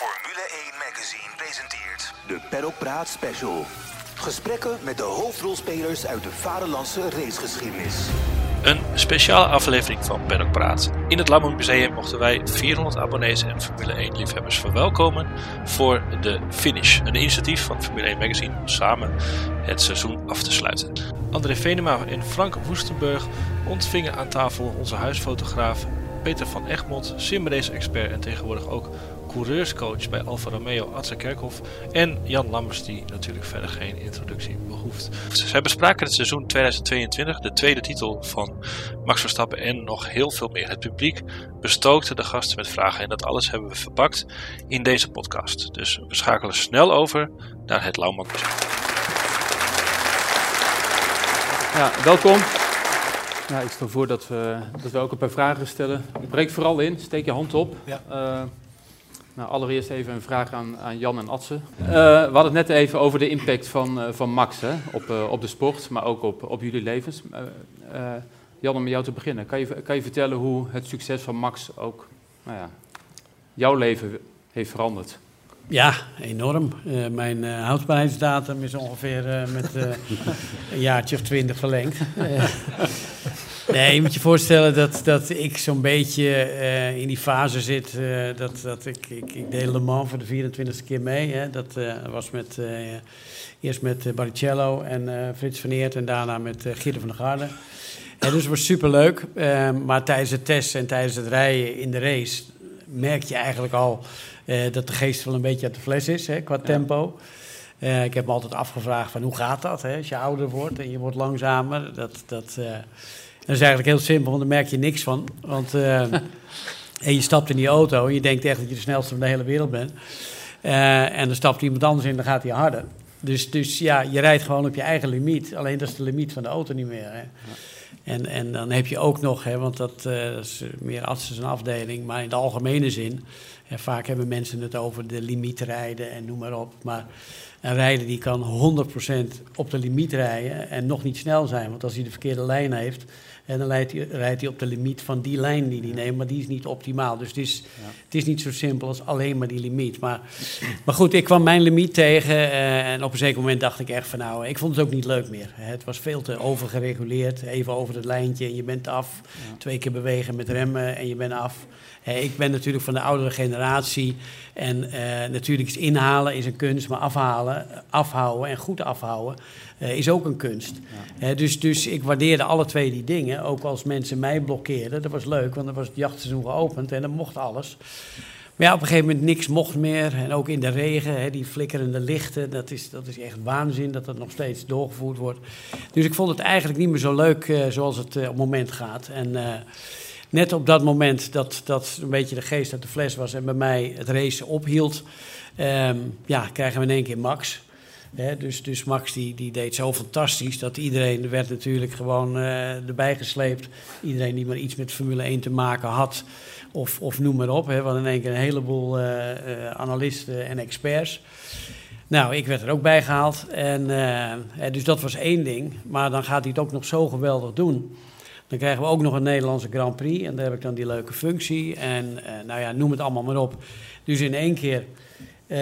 Formule 1 Magazine presenteert de Paddock Praat Special. Gesprekken met de hoofdrolspelers uit de vaderlandse racegeschiedenis. Een speciale aflevering van Paddock Praat. In het Lamont Museum mochten wij 400 abonnees en Formule 1 liefhebbers verwelkomen voor de finish. Een initiatief van Formule 1 Magazine om samen het seizoen af te sluiten. André Venema en Frank Woestenburg ontvingen aan tafel onze huisfotograaf Peter van Egmond, simrace-expert en tegenwoordig ook coureurscoach bij Alfa Romeo Atze Kerkhoff en Jan Lammers die natuurlijk verder geen introductie behoeft. Zij bespraken het seizoen 2022, de tweede titel van Max Verstappen en nog heel veel meer. Het publiek bestookte de gasten met vragen en dat alles hebben we verpakt in deze podcast. Dus we schakelen snel over naar het Lauwman Ja, welkom. Nou, ik stel voor dat we, dat we ook een paar vragen stellen. Breek vooral in, steek je hand op. Ja. Uh, nou, allereerst even een vraag aan, aan Jan en Atse. Uh, we hadden het net even over de impact van, uh, van Max hè, op, op de sport, maar ook op, op jullie levens. Jan, om met jou te beginnen. Kan je, kan je vertellen hoe het succes van Max ook nou ja, jouw leven heeft veranderd? Ja, enorm. Mijn houdbaarheidsdatum is ongeveer met een jaartje of twintig verlengd. Nee, je moet je voorstellen dat, dat ik zo'n beetje in die fase zit. dat, dat ik, ik, ik deed Le Mans voor de 24e keer mee. Hè. Dat was met, eerst met Baricello en Frits van Eert en daarna met uh, van der Garde. En dus het was superleuk. maar tijdens het test en tijdens het rijden in de race merk je eigenlijk al... Dat de geest wel een beetje uit de fles is hè, qua tempo. Uh, ik heb me altijd afgevraagd van hoe gaat dat hè, als je ouder wordt en je wordt langzamer. Dat, dat, uh, dat is eigenlijk heel simpel, want daar merk je niks van. Want en je stapt in die auto en je denkt echt dat je de snelste van de hele wereld bent. en dan stapt iemand anders in en dan gaat hij harder. Dus, dus ja, je rijdt gewoon op je eigen limiet. Alleen dat is de limiet van de auto niet meer. Hè. Ja. En, en dan heb je ook nog, hè, want dat, dat is meer artsen een afdeling, maar in de algemene zin... Vaak hebben mensen het over de limietrijden en noem maar op. Maar een rijder die kan 100% op de limiet rijden en nog niet snel zijn. Want als hij de verkeerde lijn heeft, en dan rijdt hij, rijdt hij op de limiet van die lijn die hij neemt. Maar die is niet optimaal. Dus het is, ja. het is niet zo simpel als alleen maar die limiet. Maar, maar goed, ik kwam mijn limiet tegen. Uh, en op een zeker moment dacht ik echt van nou, ik vond het ook niet leuk meer. Het was veel te overgereguleerd. Even over het lijntje en je bent af. Ja. Twee keer bewegen met remmen en je bent af. Hey, ik ben natuurlijk van de oudere generatie. En uh, natuurlijk is inhalen is een kunst, maar afhalen, afhouden en goed afhouden uh, is ook een kunst. Ja. Dus, dus ik waardeerde alle twee die dingen. Ook als mensen mij blokkeerden. Dat was leuk, want dan was het jachtseizoen geopend en dan mocht alles. Maar ja, op een gegeven moment niks mocht meer. En ook in de regen, hè, die flikkerende lichten. Dat is, dat is echt waanzin dat dat nog steeds doorgevoerd wordt. Dus ik vond het eigenlijk niet meer zo leuk uh, zoals het op het moment gaat. En net op dat moment dat, dat een beetje de geest uit de fles was en bij mij het racen ophield, um, ja, krijgen we in één keer Max. Dus, dus Max die, die deed zo fantastisch dat iedereen werd natuurlijk gewoon uh, erbij gesleept. Iedereen die maar iets met Formule 1 te maken had, of, of noem maar op. We hadden in één keer een heleboel uh, uh, analisten en experts. Nou, ik werd er ook bij gehaald. En, dus dat was één ding. Maar dan gaat hij het ook nog zo geweldig doen. Dan krijgen we ook nog een Nederlandse Grand Prix. En daar heb ik dan die leuke functie. En uh, nou ja, noem het allemaal maar op. Dus in één keer uh,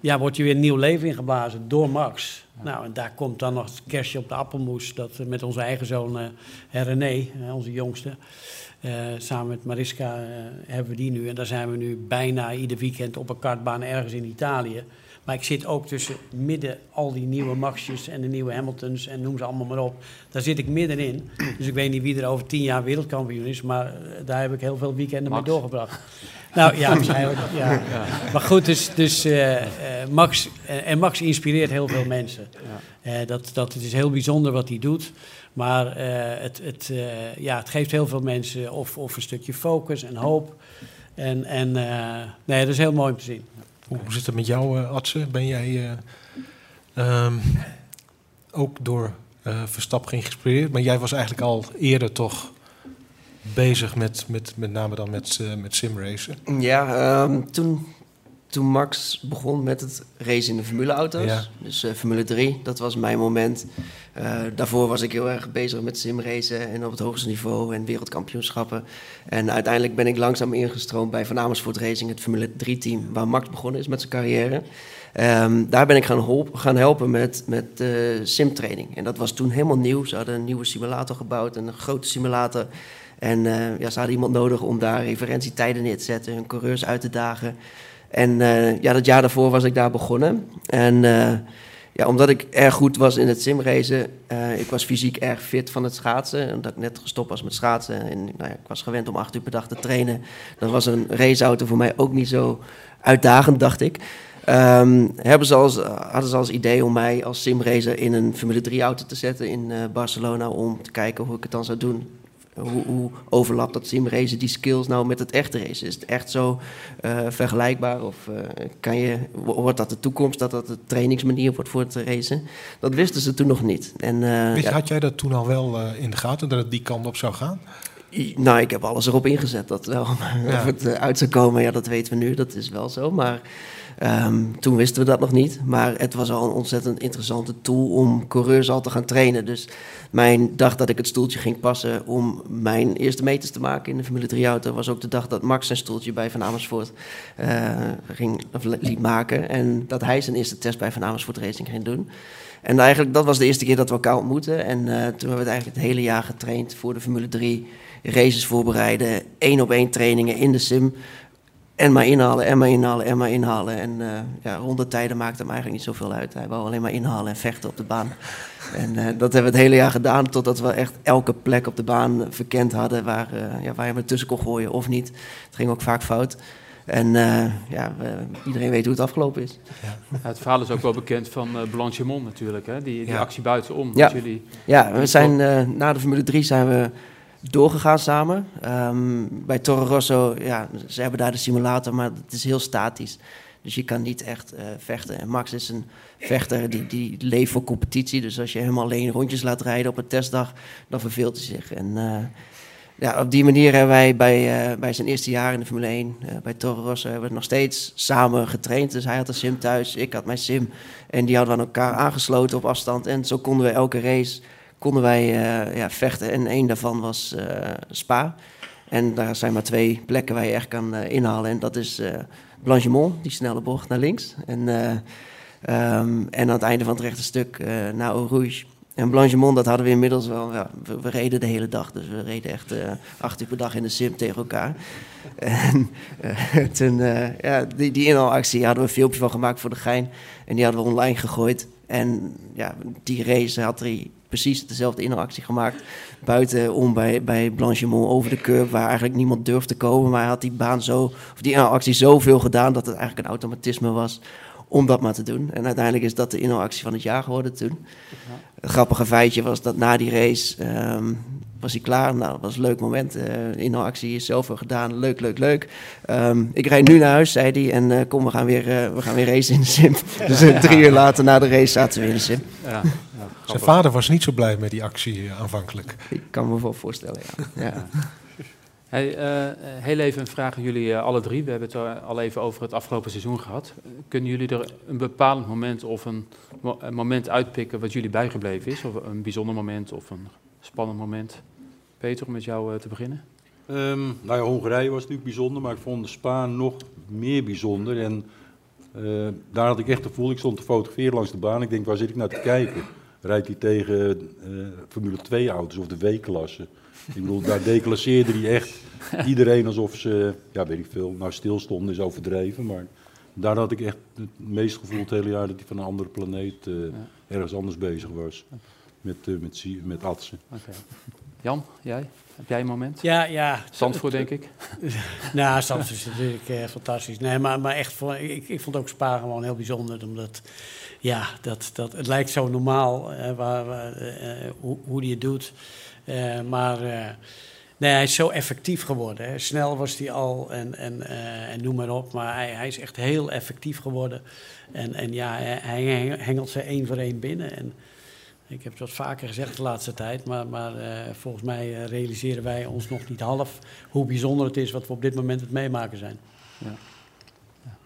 ja, wordt je weer een nieuw leven ingeblazen door Max. Ja. Nou, en daar komt dan nog het kerstje op de appelmoes. Dat met onze eigen zoon uh, René, onze jongste. samen met Mariska hebben we die nu. En daar zijn we nu bijna ieder weekend op een kartbaan ergens in Italië. Maar ik zit ook tussen midden al die nieuwe Maxjes en de nieuwe Hamiltons en noem ze allemaal maar op. Daar zit ik middenin. Dus ik weet niet wie er over tien jaar wereldkampioen is, maar daar heb ik heel veel weekenden Max. mee doorgebracht. Nou ja, waarschijnlijk. Ja. ja. Maar goed, dus, dus uh, uh, Max, uh, en Max inspireert heel veel mensen. Ja. dat, dat, het is heel bijzonder wat hij doet. Maar het, het, ja, het geeft heel veel mensen of, of een stukje focus en hoop. En, en nee, dat is heel mooi om te zien. Hoe zit het met jou, uh, Atse? Ben jij uh, um, ook door uh, Verstappen geïnspireerd? Maar jij was eigenlijk al eerder toch bezig met, met, met name dan met, met simracen? Ja, um, toen, toen Max begon met het racen in de formuleauto's. Ja. Dus eh, Formule 3, dat was mijn moment. Eh, daarvoor was ik heel erg bezig met simracen en op het hoogste niveau en wereldkampioenschappen. En uiteindelijk ben ik langzaam ingestroomd bij Van Amersfoort Racing, het Formule 3-team, waar Max begonnen is met zijn carrière. Ehm, daar ben ik gaan, gaan helpen met, met eh, simtraining. En dat was toen helemaal nieuw. Ze hadden een nieuwe simulator gebouwd, een grote simulator. En ja, ze hadden iemand nodig om daar referentietijden neer te zetten, hun coureurs uit te dagen. En eh, ja, dat jaar daarvoor was ik daar begonnen. En eh, ja, omdat ik erg goed was in het simracen, eh ik was fysiek erg fit van het schaatsen. Omdat ik net gestopt was met schaatsen en nou ja, ik was gewend om acht uur per dag te trainen. Dan was een raceauto voor mij ook niet zo uitdagend, dacht ik. Ehm, hebben ze als, hadden ze als idee om mij als simracer in een Formule 3-auto te zetten in Barcelona om te kijken hoe ik het dan zou doen. Hoe, hoe overlapt dat simracen die skills nou met het echte racen? Is het echt zo eh, vergelijkbaar? Of eh, kan je, wo- wordt dat de toekomst, dat dat de trainingsmanier wordt voor het racen? Dat wisten ze toen nog niet. En, Weet je, ja, had jij dat toen al wel in de gaten, dat het die kant op zou gaan? Nou, ik heb alles erop ingezet dat wel. Ja. Of het uit zou komen, ja, dat weten we nu. Dat is wel zo. Maar ehm, toen wisten we dat nog niet. Maar het was al een ontzettend interessante tool om coureurs al te gaan trainen. Dus mijn dag dat ik het stoeltje ging passen om mijn eerste meters te maken in de Formule 3-auto... was ook de dag dat Max zijn stoeltje bij Van Amersfoort eh, ging, of liet maken. En dat hij zijn eerste test bij Van Amersfoort Racing ging doen. En eigenlijk, dat was de eerste keer dat we elkaar ontmoetten. En eh, toen hebben we het eigenlijk het hele jaar getraind voor de Formule 3. Races voorbereiden, één op één trainingen in de sim. En maar inhalen, en maar inhalen, en maar inhalen. En eh ja, rondetijden maakte hem eigenlijk niet zoveel uit. Hij wou alleen maar inhalen en vechten op de baan. En eh, dat hebben we het hele jaar gedaan, totdat we echt elke plek op de baan verkend hadden waar, eh, ja, waar je me tussen kon gooien of niet. Het ging ook vaak fout. En eh, ja, we- iedereen weet hoe het afgelopen is. Ja, het verhaal is ook wel bekend van Blanchimont natuurlijk, hè? Die, die Ja. actie buitenom. Ja. Jullie, Ja, we zijn eh, na de Formule 3 zijn we doorgegaan samen. Ehm, bij Toro Rosso, ja, ze hebben daar de simulator, maar het is heel statisch. Dus je kan niet echt eh, vechten. En Max is een vechter die, die leeft voor competitie. Dus als je hem alleen rondjes laat rijden op een testdag, dan verveelt hij zich. En eh, ja, op die manier hebben wij bij, eh, bij zijn eerste jaar in de Formule 1, eh, bij Toro Rosso, hebben we nog steeds samen getraind. Dus hij had een sim thuis, ik had mijn sim. En die hadden we aan elkaar aangesloten op afstand. En zo konden we elke race konden wij eh, ja, vechten. En één daarvan was eh, Spa. En daar zijn maar twee plekken waar je echt kan eh, inhalen. En dat is Blanchimont, die snelle bocht naar links. En, eh, ehm, en aan het einde van het rechte stuk naar Eau Rouge. En Blanchimont, dat hadden we inmiddels wel. Ja, we, reden de hele dag. Dus we reden echt acht uur per dag in de sim tegen elkaar. En toen, ja, die, die inhaalactie hadden we een filmpje van gemaakt voor de gein. En die hadden we online gegooid. En ja, die race had hij precies dezelfde inhaalactie gemaakt. Buitenom bij, bij Blanchimont over de curb, waar eigenlijk niemand durfde te komen. Maar hij had die baan zo, of die inhaalactie zoveel gedaan dat het eigenlijk een automatisme was om dat maar te doen. En uiteindelijk is dat de inhaalactie van het jaar geworden toen. Het grappige feitje was dat na die race ehm, was hij klaar. Nou, dat was een leuk moment. De inhaalactie is zoveel gedaan. Leuk, leuk, leuk. Ehm, ik rijd nu naar huis, zei hij. En eh, kom, we gaan, weer, eh, we gaan weer racen in de sim. Dus drie uur later na de race zaten we in de sim. ja, Zijn vader was niet zo blij met die actie eh, aanvankelijk. Ik kan me wel voorstellen, ja. ja. Hey, eh, heel even een vraag aan jullie eh, alle drie. We hebben het al even over het afgelopen seizoen gehad. Eh, Kunnen jullie er een bepaald moment of een, mo- een moment uitpikken wat jullie bijgebleven is? Of een bijzonder moment of een spannend moment? Peter, om met jou eh, te beginnen. Ehm, nou ja, Hongarije was natuurlijk bijzonder, maar ik vond de Spa nog meer bijzonder. En eh, daar had ik echt het gevoel, ik stond te fotograferen langs de baan. Ik denk, waar zit ik naar te kijken? Rijdt hij tegen eh, Formule 2 auto's of de W-klasse? Ik bedoel, daar declasseerde hij echt iedereen alsof ze, ja weet ik veel, nou stilstonden is overdreven. Maar daar had ik echt het meest gevoel het hele jaar dat hij van een andere planeet eh, ergens anders bezig was. Met, eh met, met Atsen. Oké. Jan, jij? Heb jij een moment? Ja, ja. Zandvoort, denk ik. Nou, Zandvoort is natuurlijk eh, fantastisch. Nee, maar, maar echt, ik, ik vond ook Spa gewoon heel bijzonder. Omdat, ja, dat, dat, het lijkt zo normaal eh, waar, waar, eh, hoe, hoe die het doet. Eh, maar eh, nee, hij is zo effectief geworden. Hè. Snel was hij al en, en, eh, en noem maar op. Maar hij, hij is echt heel effectief geworden. En, en ja, hij, hengelt ze één voor één binnen. En, ik heb het wat vaker gezegd de laatste tijd, maar, maar eh, volgens mij eh, realiseren wij ons nog niet half hoe bijzonder het is wat we op dit moment het meemaken zijn.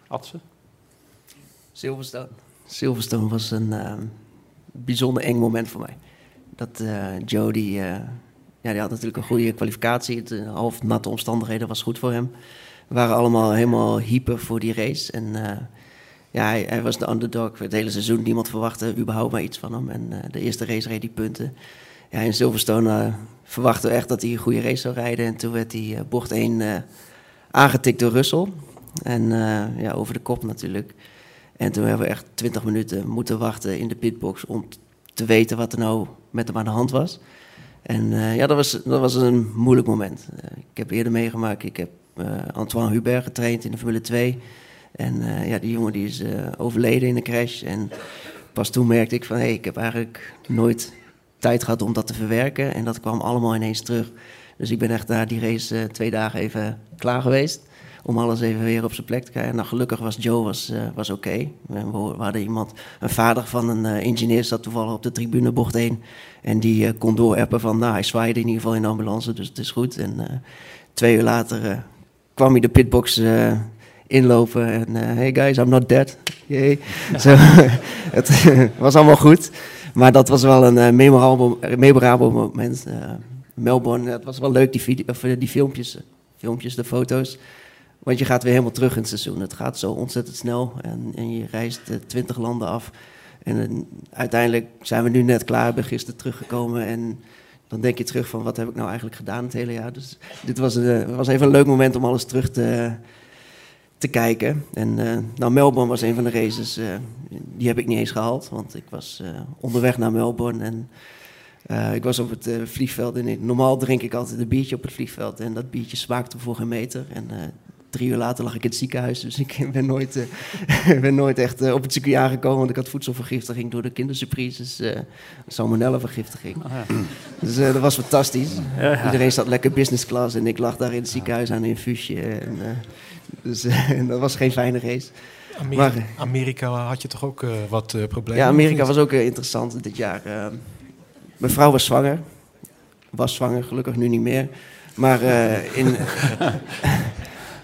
Atse? Silverstone. Silverstone was een ehm, bijzonder eng moment voor mij. Dat uh, Joe, die, uh, ja, die had natuurlijk een goede kwalificatie. Het uh, half natte omstandigheden was goed voor hem. We waren allemaal helemaal hyper voor die race. En ja, hij, hij, was de underdog. Het hele seizoen, niemand verwachtte überhaupt maar iets van hem. En de eerste race reed hij punten. Ja, in Silverstone verwachten we echt dat hij een goede race zou rijden. En toen werd hij bocht 1 aangetikt door Russell. En ja, over de kop natuurlijk. En toen hebben we echt 20 minuten moeten wachten in de pitbox om te weten wat er nou met hem aan de hand was. En uh, ja, dat was, dat was een moeilijk moment. Uh, ik heb eerder meegemaakt, ik heb uh, Antoine Hubert getraind in de Formule 2. En ja, die jongen die is overleden in een crash. En pas toen merkte ik van, hé, hey, ik heb eigenlijk nooit tijd gehad om dat te verwerken. En dat kwam allemaal ineens terug. Dus ik ben echt na die race twee dagen even klaar geweest om alles even weer op zijn plek te krijgen. Nou, gelukkig was Joe was, uh, was oké. We, hadden iemand, een vader van een uh, ingenieur zat toevallig op de tribune 1. En die uh, kon doorappen van, nou, hij zwaaide in ieder geval in de ambulance, dus het is goed. En twee uur later kwam hij de pitbox inlopen en, hey guys, I'm not dead. Yay. Het was allemaal goed. Maar dat was wel een memorabel, moment. Melbourne, het was wel leuk, die, video, die filmpjes, filmpjes, de foto's. Want je gaat weer helemaal terug in het seizoen. Het gaat zo ontzettend snel en, en je reist uh, twintig landen af. En uh, uiteindelijk zijn we nu net klaar, ben gisteren teruggekomen en dan denk je terug van wat heb ik nou eigenlijk gedaan het hele jaar. Dus dit was, uh, was even een leuk moment om alles terug te, te kijken. En nou, Melbourne was een van de races, die heb ik niet eens gehaald, want ik was onderweg naar Melbourne en... Ik was op het vliegveld en normaal drink ik altijd een biertje op het vliegveld. En dat biertje smaakte voor geen meter. En drie uur later lag ik in het ziekenhuis. Dus ik ben nooit, uh, ben nooit echt uh, op het ziekenhuis aangekomen. Want ik had voedselvergiftiging door de kindersurprises. Uh, salmonella-vergiftiging. Oh, ja. Dus dat was fantastisch. Ja, ja. Iedereen zat lekker business class. En ik lag daar in het ziekenhuis aan een infuusje. En, dus dat was geen fijne race. Amerika, maar, Amerika had je toch ook wat problemen? Ja, Amerika was ook interessant dit jaar. mijn vrouw was zwanger. Was zwanger, gelukkig nu niet meer. Maar in...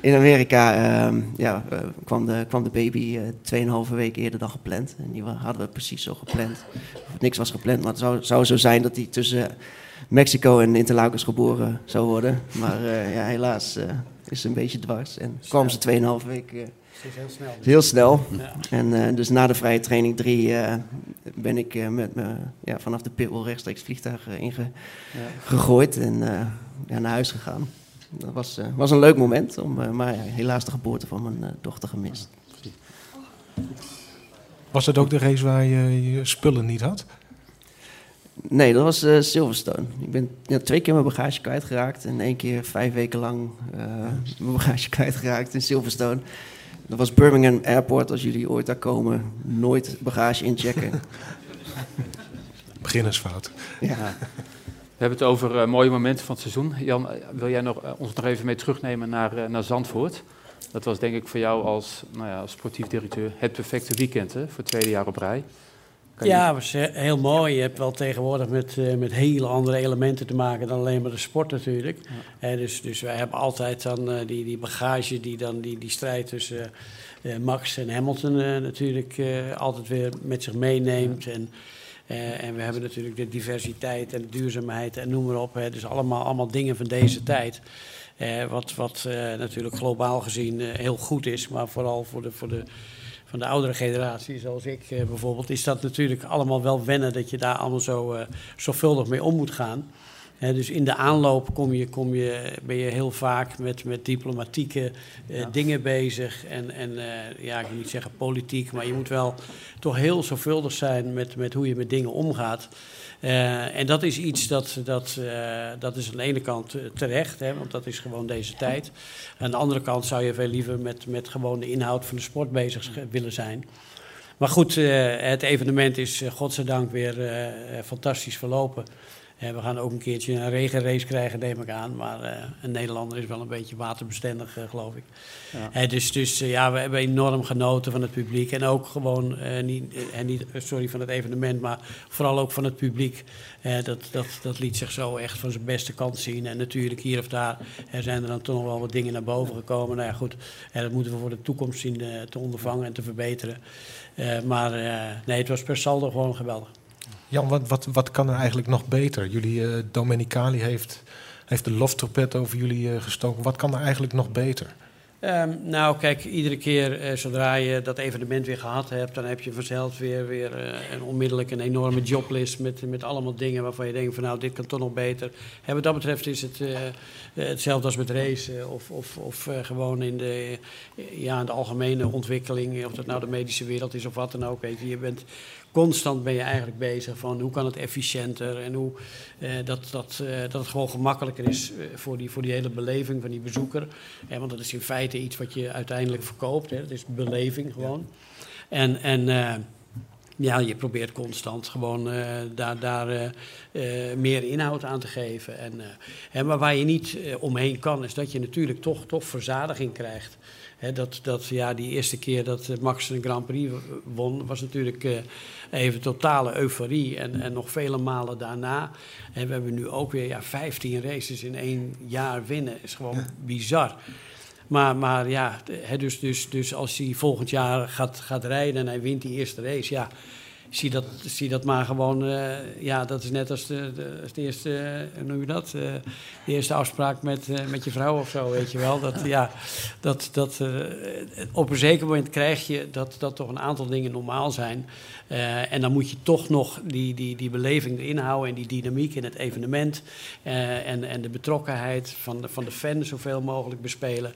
in Amerika uh, ja, uh, kwam, de, kwam de baby uh, 2,5 weken eerder dan gepland. En die hadden we precies zo gepland. Of niks was gepland, maar het zou, zou zo zijn dat hij tussen Mexico en Interlagos geboren zou worden. Maar uh, ja, helaas uh, is ze een beetje dwars. En kwam ze 2,5 weken. heel snel. Dus. Heel snel. Ja. En dus na de vrije training 3 ben ik met me ja, vanaf de pitwall rechtstreeks vliegtuig ingegooid ja. en naar huis gegaan. Dat was, uh, was een leuk moment, om, uh, maar helaas de geboorte van mijn uh, dochter gemist. Was het ook de race waar je je spullen niet had? Nee, dat was Silverstone. Ik ben ja, twee keer mijn bagage kwijtgeraakt en één keer vijf weken lang mijn bagage kwijtgeraakt in Silverstone. Dat was Birmingham Airport, als jullie ooit daar komen, nooit bagage inchecken. Beginnersfout. Ja. We hebben het over uh, mooie momenten van het seizoen. Jan, eh, wil jij nog, uh, ons nog even mee terugnemen naar, uh, naar Zandvoort? Dat was denk ik voor jou als, nou ja, als sportief directeur het perfecte weekend hè, voor het tweede jaar op rij. Kan ja, het was heel mooi. Je hebt wel tegenwoordig met, met hele andere elementen te maken dan alleen maar de sport natuurlijk. Ja. dus, dus wij hebben altijd dan die, die bagage, die dan die, die strijd tussen Max en Hamilton natuurlijk altijd weer met zich meeneemt. En, uh, en we hebben natuurlijk de diversiteit en duurzaamheid en noem maar op. Hè. Dus allemaal, allemaal dingen van deze tijd. Uh, wat wat uh, natuurlijk globaal gezien heel goed is, maar vooral voor de, voor de, van de oudere generatie, zoals ik bijvoorbeeld, is dat natuurlijk allemaal wel wennen dat je daar allemaal zo zorgvuldig mee om moet gaan. He, dus in de aanloop kom je, kom je, ben je heel vaak met, met diplomatieke uh, ja. dingen bezig. En, en uh, ja, ik wil niet zeggen politiek, maar je moet wel toch heel zorgvuldig zijn met, met hoe je met dingen omgaat. Uh, en dat is iets dat, dat, dat is aan de ene kant terecht, hè, want dat is gewoon deze tijd. Aan de andere kant zou je veel liever met, met gewoon de inhoud van de sport bezig willen zijn. Maar goed, het evenement is godzijdank weer fantastisch verlopen. We gaan ook een keertje een regenrace krijgen, neem ik aan. Maar een Nederlander is wel een beetje waterbestendig, geloof ik. Ja. dus dus ja, we hebben enorm genoten van het publiek. En ook gewoon, niet, en niet, sorry, van het evenement, maar vooral ook van het publiek. dat, dat, dat liet zich zo echt van zijn beste kant zien. En natuurlijk hier of daar zijn er dan toch nog wel wat dingen naar boven gekomen. Nou ja, goed, dat moeten we voor de toekomst zien te ondervangen en te verbeteren. maar nee, het was per saldo gewoon geweldig. Jan, wat, wat, wat kan er eigenlijk nog beter? Jullie, uh, Domenicali heeft, heeft de loftrompet over jullie uh, gestoken. Wat kan er eigenlijk nog beter? Um, nou, kijk, iedere keer uh, zodra je dat evenement weer gehad hebt, dan heb je vanzelf weer, weer een onmiddellijk een enorme joblist met, met allemaal dingen waarvan je denkt van nou, dit kan toch nog beter. En wat dat betreft is het hetzelfde als met race of, of, of gewoon in de, ja, de algemene ontwikkeling, of dat nou de medische wereld is of wat dan ook. Weet je, je bent constant ben je eigenlijk bezig van hoe kan het efficiënter en hoe eh, dat, dat, eh, dat het gewoon gemakkelijker is eh, voor, die, voor die hele beleving van die bezoeker. Eh, want dat is in feite iets wat je uiteindelijk verkoopt. Hè. Dat is beleving gewoon. En, en eh, ja, je probeert constant gewoon uh, daar, daar meer inhoud aan te geven. En, hè, maar waar je niet omheen kan, is dat je natuurlijk toch, toch verzadiging krijgt dat, dat, ja, die eerste keer dat Max een Grand Prix won, was natuurlijk uh, even totale euforie. En, en nog vele malen daarna. En we hebben nu ook weer ja, 15 races in één jaar winnen. is gewoon bizar. Maar, maar ja, dus, dus, dus als hij volgend jaar gaat, gaat rijden en hij wint die eerste race, ja, zie dat, zie dat maar gewoon, uh, ja, dat is net als de, als de eerste, hoe noem je dat? De eerste afspraak met, met je vrouw of zo, weet je wel. Dat, ja, dat, dat, op een zeker moment krijg je dat, dat toch een aantal dingen normaal zijn. en dan moet je toch nog die, die, die beleving erin houden en die dynamiek in het evenement. en, en de betrokkenheid van de, van de fans zoveel mogelijk bespelen.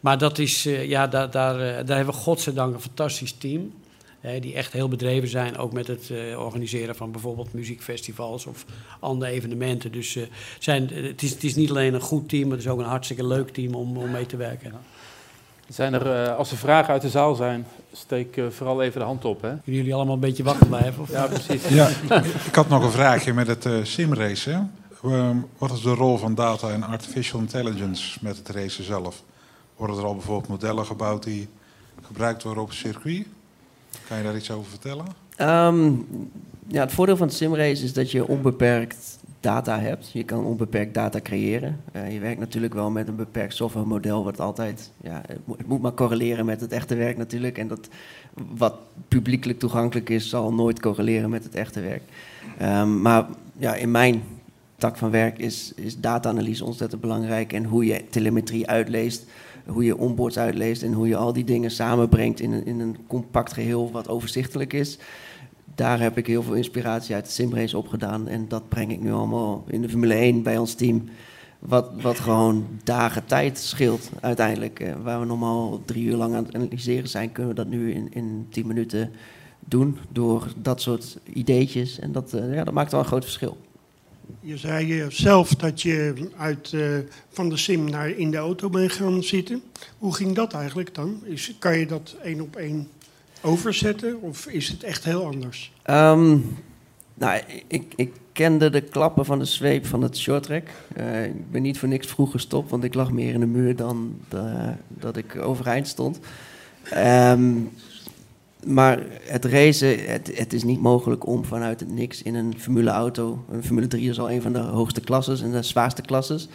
Maar dat is, ja, daar, daar, daar hebben we godzijdank een fantastisch team die echt heel bedreven zijn, ook met het uh, organiseren van bijvoorbeeld muziekfestivals of andere evenementen. Dus uh, zijn, het, is, het is niet alleen een goed team, maar het is ook een hartstikke leuk team om, om mee te werken. Zijn er, uh, als er vragen uit de zaal zijn, steek vooral even de hand op. Hè? Jullie allemaal een beetje wakker blijven? Of? Ja, precies. Ja, ik had nog een vraagje met het simracen. Ehm, wat is de rol van data en artificial intelligence met het racen zelf? Worden er al bijvoorbeeld modellen gebouwd die gebruikt worden op het circuit? Kan je daar iets over vertellen? Ehm, ja, het voordeel van het simrace is dat je onbeperkt data hebt. Je kan onbeperkt data creëren. Uh, je werkt natuurlijk wel met een beperkt softwaremodel, wat altijd, ja, het moet, maar correleren met het echte werk natuurlijk. En dat wat publiekelijk toegankelijk is, zal nooit correleren met het echte werk. Um, maar ja, in mijn tak van werk is, is data-analyse ontzettend belangrijk. En hoe je telemetrie uitleest, hoe je onboards uitleest en hoe je al die dingen samenbrengt in een, in een compact geheel wat overzichtelijk is. Daar heb ik heel veel inspiratie uit de simrace opgedaan. En dat breng ik nu allemaal in de Formule 1 bij ons team. Wat, wat gewoon dagen tijd scheelt uiteindelijk. Eh, waar we normaal drie uur lang aan het analyseren zijn, kunnen we dat nu in, in tien minuten doen. Door dat soort ideetjes. En dat, uh, ja, dat maakt wel een groot verschil. Je zei zelf dat je uit, uh, van de sim naar in de auto bent gaan zitten. Hoe ging dat eigenlijk dan? Is, kan je dat één op één overzetten of is het echt heel anders? Um, nou, ik, ik, kende de klappen van de zweep van het shorttrack. Uh, ik ben niet voor niks vroeg gestopt, want ik lag meer in de muur dan de, dat ik overeind stond. Um, maar het racen, het, het, is niet mogelijk om vanuit het niks in een Formule auto. Een Formule 3 is al een van de hoogste klasses en de zwaarste klasses.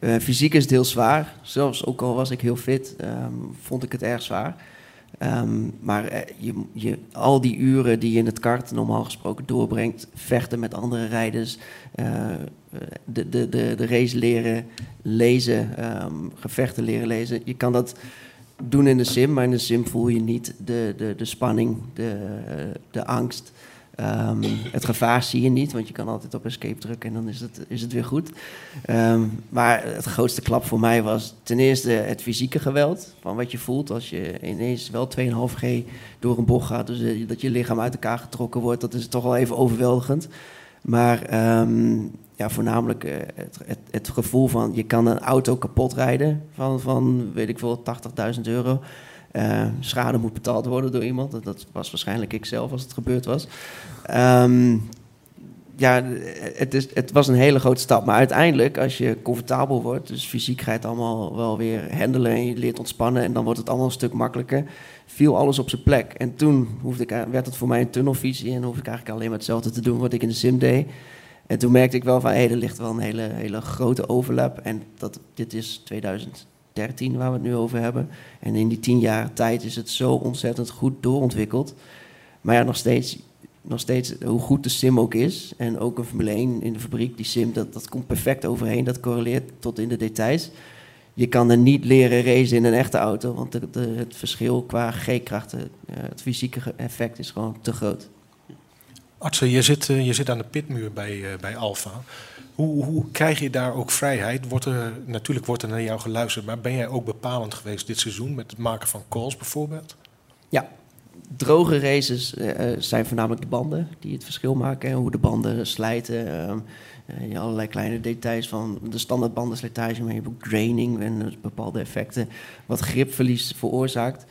Uh, fysiek is het heel zwaar. Zelfs ook al was ik heel fit, um, vond ik het erg zwaar. Um, maar uh, je, je, al die uren die je in het kart normaal gesproken doorbrengt, vechten met andere rijders, uh, de, de, de, de race leren lezen, um, gevechten leren lezen. Je kan dat doen in de sim, maar in de sim voel je niet de, de, de spanning, de, de angst. Um, het gevaar zie je niet, want je kan altijd op escape drukken en dan is het, is het weer goed. Um, maar het grootste klap voor mij was ten eerste het fysieke geweld. Van wat je voelt als je ineens wel 2,5G door een bocht gaat. Dus eh, dat je lichaam uit elkaar getrokken wordt, dat is toch wel even overweldigend. Maar um, ja, voornamelijk uh, het, het, het, gevoel van je kan een auto kapot rijden van, van weet ik veel, 80.000 euro. Uh, schade moet betaald worden door iemand. Dat, was waarschijnlijk ik zelf als het gebeurd was. Um, ja, het, is, het was een hele grote stap. Maar uiteindelijk, als je comfortabel wordt, dus fysiek ga je het allemaal wel weer handelen en je leert ontspannen en dan wordt het allemaal een stuk makkelijker, viel alles op zijn plek. En toen hoefde ik, werd het voor mij een tunnelvisie en hoefde ik eigenlijk alleen maar hetzelfde te doen wat ik in de sim deed. En toen merkte ik wel van, hé, er ligt wel een hele, hele grote overlap. En dat, dit is 2013 waar we het nu over hebben. En in die tien jaar tijd is het zo ontzettend goed doorontwikkeld. Maar ja, nog steeds, nog steeds hoe goed de sim ook is. En ook een Formule 1 in de fabriek, die sim, dat, dat komt perfect overheen. Dat correleert tot in de details. Je kan er niet leren racen in een echte auto, want het verschil qua G-krachten, eh, het fysieke effect is gewoon te groot. Artsen, je zit, eh, je zit aan de pitmuur bij, uh, bij Alfa. Hoe, hoe, krijg je daar ook vrijheid? Wordt er, natuurlijk wordt er naar jou geluisterd, maar ben jij ook bepalend geweest dit seizoen met het maken van calls bijvoorbeeld? Ja, droge races uh, zijn voornamelijk de banden die het verschil maken. Hoe de banden slijten. Je allerlei kleine details van de standaard bandenslijtage, maar je hebt ook draining en bepaalde effecten wat gripverlies veroorzaakt.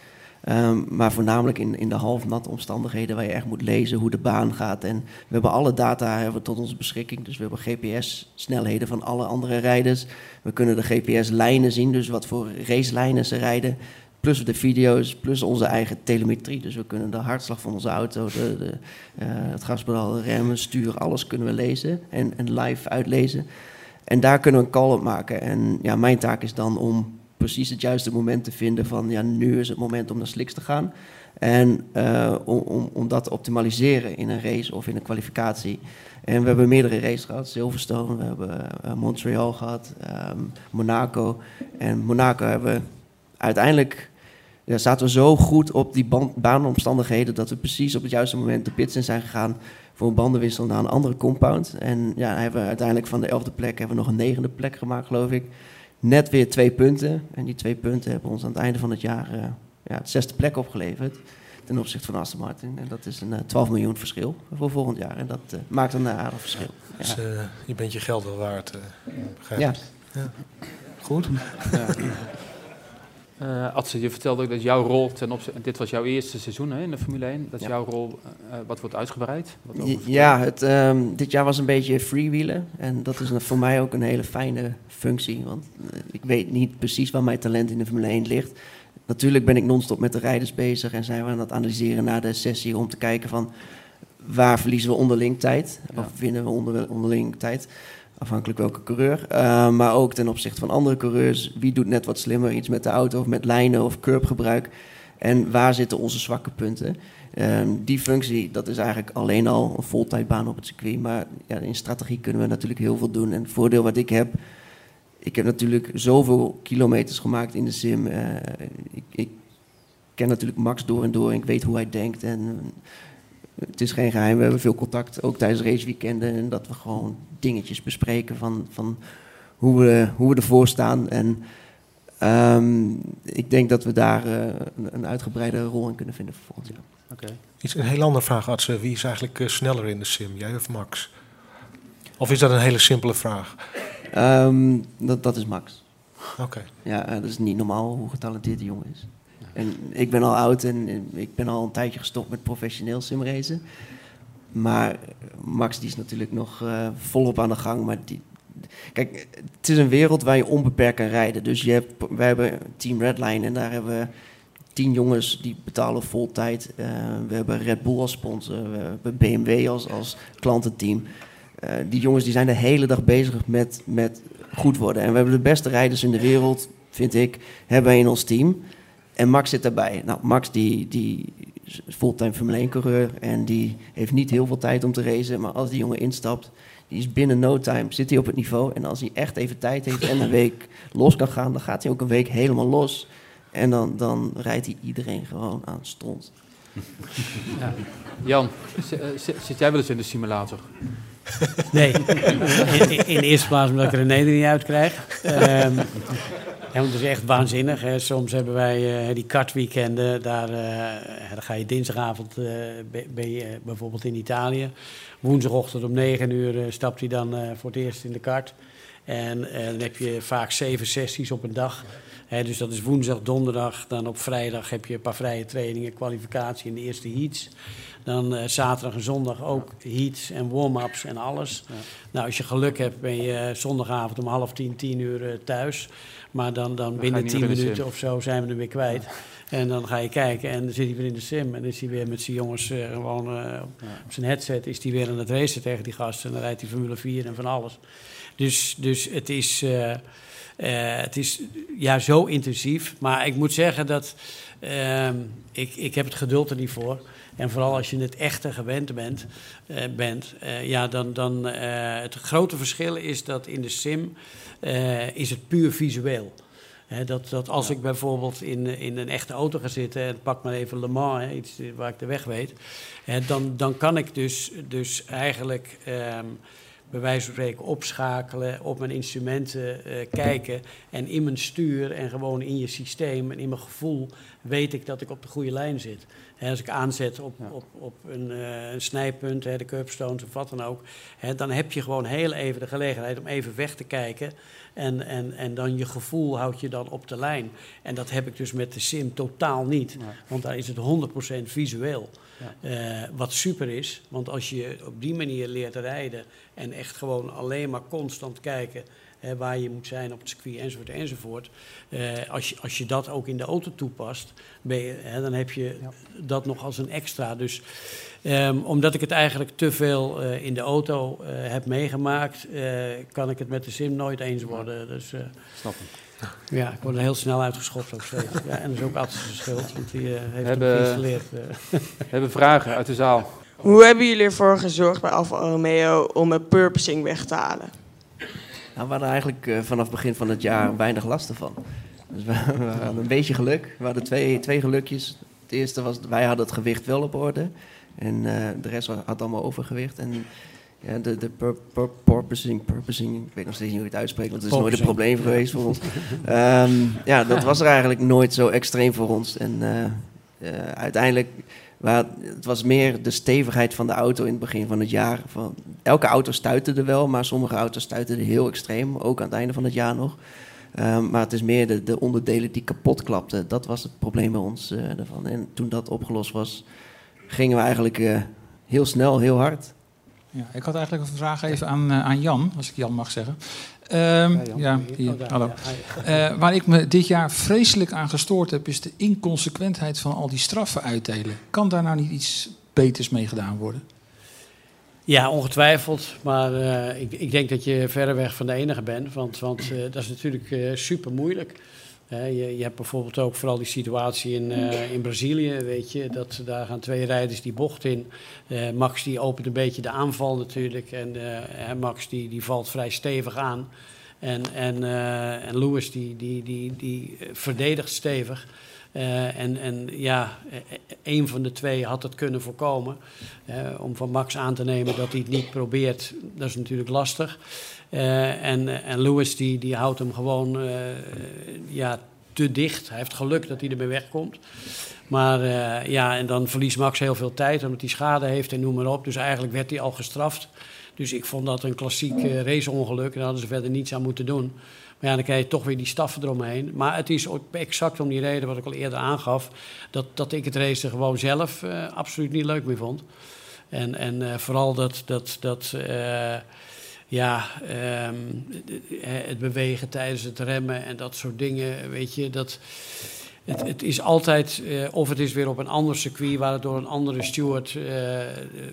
Um, maar voornamelijk in, in de halfnatte omstandigheden waar je echt moet lezen hoe de baan gaat. En we hebben alle data hebben tot onze beschikking. Dus we hebben GPS-snelheden van alle andere rijders. We kunnen de GPS-lijnen zien, dus wat voor racelijnen ze rijden. Plus de video's, plus onze eigen telemetrie. Dus we kunnen de hartslag van onze auto, de, de, uh, het gaspedaal, de remmen, stuur, alles kunnen we lezen en, en live uitlezen. En daar kunnen we een call op maken. En ja, mijn taak is dan om precies het juiste moment te vinden van ja, nu is het moment om naar slicks te gaan. En uh, om, om, om dat te optimaliseren in een race of in een kwalificatie. En we hebben meerdere races gehad. Silverstone, we hebben uh, Montreal gehad, um, Monaco. En Monaco hebben we uiteindelijk... Ja, zaten we zo goed op die baanomstandigheden... dat we precies op het juiste moment de pits in zijn gegaan... voor een bandenwissel naar een andere compound. En ja, hebben we uiteindelijk van de elfde plek... hebben we nog een negende plek gemaakt, geloof ik net weer twee punten. En die twee punten hebben ons aan het einde van het jaar uh, ja, het zesde plek opgeleverd. Ten opzichte van Aston Martin. En dat is een uh, eh, 12 miljoen verschil voor volgend jaar. En dat uh, maakt een aardig verschil. Dus je bent je geld wel waard, begrijp ja. ja. Goed. Uh, Adse, je vertelde ook dat jouw rol ten opzichte, dit was jouw eerste seizoen hè, in de Formule 1, dat jouw rol uh, wat wordt uitgebreid? Wat ja, het, um, dit jaar was een beetje freewheelen en dat is voor mij ook een hele fijne functie, want uh, ik weet niet precies waar mijn talent in de Formule 1 ligt. Natuurlijk ben ik non-stop met de rijders bezig en zijn we aan het analyseren na de sessie om te kijken van waar verliezen we onderling tijd ja. of winnen we onder, onderling tijd. Afhankelijk welke coureur. Uh, maar ook ten opzichte van andere coureurs. Wie doet net wat slimmer iets met de auto of met lijnen of curbgebruik? En waar zitten onze zwakke punten? Uh, die functie, dat is eigenlijk alleen al een voltijdbaan op het circuit. Maar ja, in strategie kunnen we natuurlijk heel veel doen. En het voordeel wat ik heb, ik heb natuurlijk zoveel kilometers gemaakt in de sim. Uh, ik, ik, ken natuurlijk Max door en door en ik weet hoe hij denkt. En het is geen geheim, we hebben veel contact, ook tijdens raceweekenden. En dat we gewoon dingetjes bespreken van, van hoe, we, hoe we ervoor staan. En um, ik denk dat we daar uh, een, een, uitgebreide rol in kunnen vinden voor volgend jaar. Okay. Iets een heel andere vraag, Artsen. Wie is eigenlijk uh, sneller in de sim, jij of Max? Of is dat een hele simpele vraag? Um, dat, dat is Max. Oké. Okay. Ja, uh, dat is niet normaal hoe getalenteerd die jongen is. En ik ben al oud en ik ben al een tijdje gestopt met professioneel simracen. Maar Max die is natuurlijk nog uh, volop aan de gang. Maar die, kijk, het is een wereld waar je onbeperkt kan rijden. Dus je hebt, wij hebben Team Redline en daar hebben we tien jongens die betalen vol tijd. Uh, we hebben Red Bull als sponsor, we hebben BMW als, als klantenteam. Uh, die jongens die zijn de hele dag bezig met, met goed worden. En we hebben de beste rijders in de wereld, vind ik, hebben in ons team. En Max zit daarbij. Nou, Max die, die is fulltime Formule 1 coureur en die heeft niet heel veel tijd om te racen. Maar als die jongen instapt, die is binnen no time, zit hij op het niveau. En als hij echt even tijd heeft en een week los kan gaan, dan gaat hij ook een week helemaal los. En dan, dan rijdt hij iedereen gewoon aan stront. Ja. Jan, eh, zit jij wel eens in de simulator? Nee, in, in, de eerste plaats omdat ik er een er niet uit krijg. Um, en dat is echt waanzinnig. Hè. Soms hebben wij uh, die kartweekenden. Daar, dan ga je dinsdagavond uh, bijvoorbeeld in Italië. Woensdagochtend om 9 uur stapt hij dan voor het eerst in de kart. En eh, dan heb je vaak zeven sessies op een dag. Dus dat is woensdag, donderdag. Dan op vrijdag heb je een paar vrije trainingen, kwalificatie in de eerste heats. Dan eh, zaterdag en zondag ook heats en warm-ups en alles. Nou, als je geluk hebt, ben je eh, zondagavond om half tien, tien uur eh, thuis. Maar dan, dan binnen tien minuten of zo zijn we er weer kwijt. En dan ga je kijken en dan zit hij weer in de sim. En dan is hij weer met zijn jongens gewoon op op zijn headset. Is hij weer aan het racen tegen die gasten. En dan rijdt hij Formule 4 en van alles. Dus, dus het is... het is ja, zo intensief. Maar ik moet zeggen dat ehm, ik, ik heb het geduld er niet voor. En vooral als je het echte gewend bent, eh, bent eh, ja, dan, dan eh, het grote verschil is dat in de sim is het puur visueel. Hè, dat, dat als ik bijvoorbeeld in, in een echte auto ga zitten en pak maar even Le Mans, iets waar ik de weg weet, dan, dan kan ik dus, dus eigenlijk ehm, bij wijze van spreken opschakelen, op mijn instrumenten kijken en in mijn stuur en gewoon in je systeem en in mijn gevoel weet ik dat ik op de goede lijn zit. Als ik aanzet op, op, op een, eh, een snijpunt, hè, de curbstones of wat dan ook, hè, dan heb je gewoon heel even de gelegenheid om even weg te kijken en, en, en dan je gevoel houdt je dan op de lijn. En dat heb ik dus met de sim totaal niet, want daar is het 100% visueel. Eh, wat super is, want als je op die manier leert rijden en echt gewoon alleen maar constant kijken waar je moet zijn op het circuit enzovoort enzovoort. eh, als, je, als je dat ook in de auto toepast, ben je, hè, dan heb je dat nog als een extra. Dus ehm, omdat ik het eigenlijk te veel eh, in de auto eh, heb meegemaakt, eh, kan ik het met de sim nooit eens worden. Dus, eh, Snap hem. ja, ik word er heel snel uitgeschopt ook steeds. Ja, en dat is ook altijd zijn schuld, want die eh, heeft hebben- het geïnstalleerd. We hebben vragen uit de zaal. Hoe hebben jullie ervoor gezorgd bij Alfa Romeo om het purposing weg te halen? Nou, we hadden eigenlijk eh, vanaf begin van het jaar weinig last ervan. Dus we, we hadden een beetje geluk. We hadden twee, twee gelukjes. Het eerste was, wij hadden het gewicht wel op orde. En eh, de rest had allemaal overgewicht. En ja, de, de pur, pur- purposing, purposing, ik weet nog steeds niet hoe je het uitspreekt, want het is nooit een probleem geweest voor ons. Ehm, ja, dat was er eigenlijk nooit zo extreem voor ons. En eh, uiteindelijk, het was meer de stevigheid van de auto in het begin van het jaar. Van, elke auto stuitte er wel, maar sommige auto's stuitten er heel extreem, ook aan het einde van het jaar nog. Ehm, maar het is meer de, de onderdelen die kapot klapten. Dat was het probleem bij ons eh, daarvan. En toen dat opgelost was, gingen we eigenlijk eh, heel snel, heel hard. Ja, ik had eigenlijk een vraag even aan, eh, aan Jan, als ik Jan mag zeggen. Ehm, Ja, Jan. ja, hier, Oh, daar, hallo. ja. Eh, waar ik me dit jaar vreselijk aan gestoord heb, is de inconsequentheid van al die straffen uitdelen. Kan daar nou niet iets beters mee gedaan worden? Ja, ongetwijfeld. Maar eh, ik, ik denk dat je verreweg van de enige bent. Want, want eh, dat is natuurlijk eh, super moeilijk. Je, je hebt bijvoorbeeld ook vooral die situatie in, eh, in Brazilië, weet je. Dat, daar gaan twee rijders die bocht in. Eh, Max die opent een beetje de aanval natuurlijk. En eh, Max die, die valt vrij stevig aan. En, en, en Lewis die, die, die, die verdedigt stevig. Eh, en, en ja, eh, een van de twee had het kunnen voorkomen. Eh, om van Max aan te nemen dat hij het niet probeert, dat is natuurlijk lastig. En, en Lewis die, die houdt hem gewoon ja, te dicht. Hij heeft geluk dat hij ermee wegkomt. Maar ja, en dan verliest Max heel veel tijd omdat hij schade heeft en noem maar op. Dus eigenlijk werd hij al gestraft. Dus ik vond dat een klassiek raceongeluk. En daar hadden ze verder niets aan moeten doen. Maar ja, dan krijg je toch weer die staffen eromheen. Maar het is ook exact om die reden wat ik al eerder aangaf. Dat, dat ik het racen gewoon zelf eh, absoluut niet leuk meer vond. En, en eh, vooral dat, dat, dat eh, ja, ehm, het bewegen tijdens het remmen en dat soort dingen, weet je, dat... Het, het is altijd, of het is weer op een ander circuit waar het door een andere steward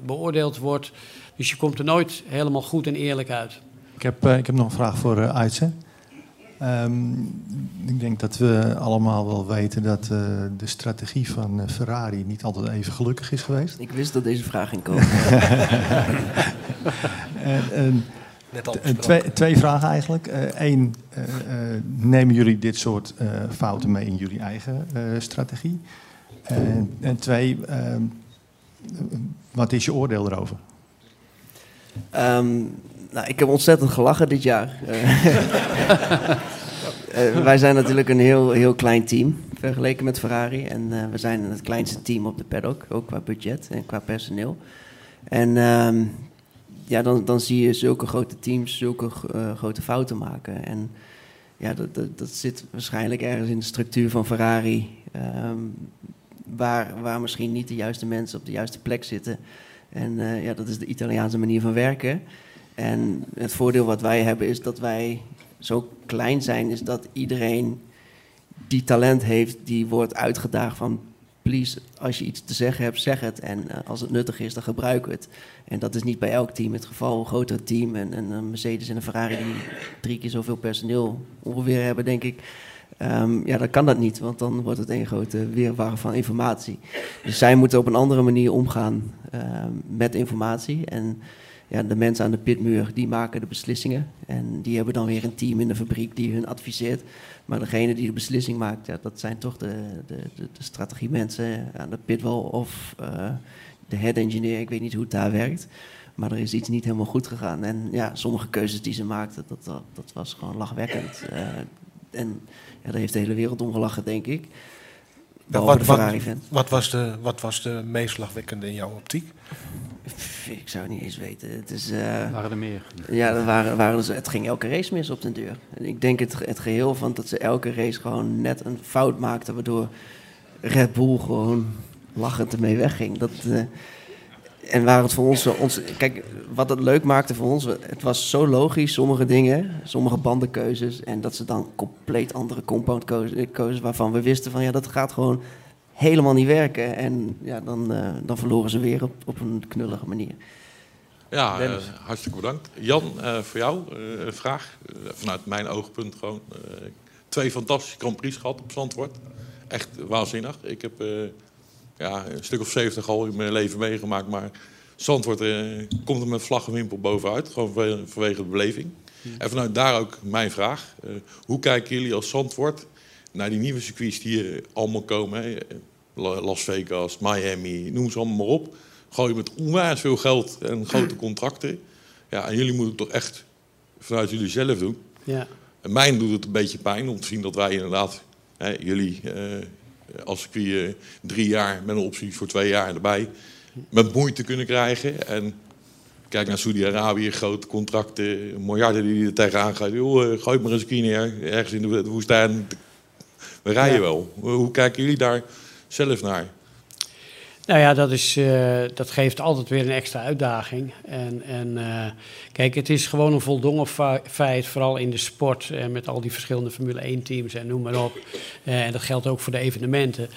beoordeeld wordt. Dus je komt er nooit helemaal goed en eerlijk uit. Ik heb, ik heb nog een vraag voor uh. Ehm, ik denk dat we allemaal wel weten dat uh, de strategie van uh, Ferrari niet altijd even gelukkig is geweest. Ik wist dat deze vraag ging komen. en, en, twee, twee, vragen eigenlijk. Eén, uh, nemen jullie dit soort fouten mee in jullie eigen strategie? En, en twee, ehm, wat is je oordeel erover? Um, nou, ik heb ontzettend gelachen dit jaar. uh, wij zijn natuurlijk een heel, heel klein team vergeleken met Ferrari. En uh, we zijn het kleinste team op de paddock, ook qua budget en qua personeel. En um, ja, dan, dan zie je zulke grote teams zulke grote fouten maken. En ja, dat, dat, dat, zit waarschijnlijk ergens in de structuur van Ferrari. Um, waar, waar misschien niet de juiste mensen op de juiste plek zitten. En ja, dat is de Italiaanse manier van werken. En het voordeel wat wij hebben is dat wij zo klein zijn, is dat iedereen die talent heeft, die wordt uitgedaagd van please, als je iets te zeggen hebt, zeg het. En uh, als het nuttig is, dan gebruik het. En dat is niet bij elk team het geval. Een groter team en, en een Mercedes en een Ferrari die drie keer zoveel personeel ongeveer hebben, denk ik. Um, ja, dan kan dat niet, want dan wordt het een grote weerwaar van informatie. Dus zij moeten op een andere manier omgaan uh, met informatie. En ja, de mensen aan de pitmuur, die maken de beslissingen. En die hebben dan weer een team in de fabriek die hun adviseert. Maar degene die de beslissing maakt, ja, dat zijn toch de, de, de, strategiemensen aan de pitwall of uh, de head engineer. Ik weet niet hoe het daar werkt. Maar er is iets niet helemaal goed gegaan. En ja, sommige keuzes die ze maakten, dat, dat, dat was gewoon lachwekkend. Uh, en ja, daar heeft de hele wereld om gelachen, denk ik. Wat, wat, wat, was de, wat was de meest lachwekkende in jouw optiek? Ik zou het niet eens weten. Het is, uh, waren er meer? Ja, er waren, waren dus, het ging elke race mis op de deur. Ik denk het, het geheel van dat ze elke race gewoon net een fout maakten... waardoor Red Bull gewoon lachend ermee wegging. Dat, uh, en waar het voor ons, ons... Kijk, wat het leuk maakte voor ons... Het was zo logisch, sommige dingen, sommige bandenkeuzes... en dat ze dan compleet andere compound kozen... waarvan we wisten van ja, dat gaat gewoon helemaal niet werken. En ja, dan, uh, dan verloren ze weer op, op een knullige manier. Ja, uh, hartstikke bedankt. Jan, uh, voor jou een vraag. vanuit mijn oogpunt gewoon. twee fantastische Grand Prix gehad op Zandvoort. Echt waanzinnig. Ik heb ja, een stuk of zeventig al in mijn leven meegemaakt. Maar Zandvoort komt er met vlag en wimpel bovenuit. Gewoon vanwege de beleving. En vanuit daar ook mijn vraag. hoe kijken jullie als Zandvoort naar die nieuwe circuits die hier allemaal komen. Hè. Las Vegas, Miami, noem ze allemaal maar op. Gooi met onwijs veel geld en grote contracten. Ja, en jullie moeten het toch echt vanuit jullie zelf doen. Ja. En mij doet het een beetje pijn om te zien dat wij inderdaad, hè, jullie uh, als circuit uh, drie jaar met een optie voor twee jaar erbij, met moeite kunnen krijgen. En kijk naar Saudi-Arabië, grote contracten, miljarden die er tegenaan gaan. Joh, uh, gooi maar een circuit neer, ergens in de woestijn we rijden wel. Hoe kijken jullie daar zelf naar? Nou ja, dat, is, uh, dat geeft altijd weer een extra uitdaging. En, en uh, kijk, het is gewoon een voldongen feit, vooral in de sport, uh, met al die verschillende Formule 1-teams en noem maar op. en dat geldt ook voor de evenementen.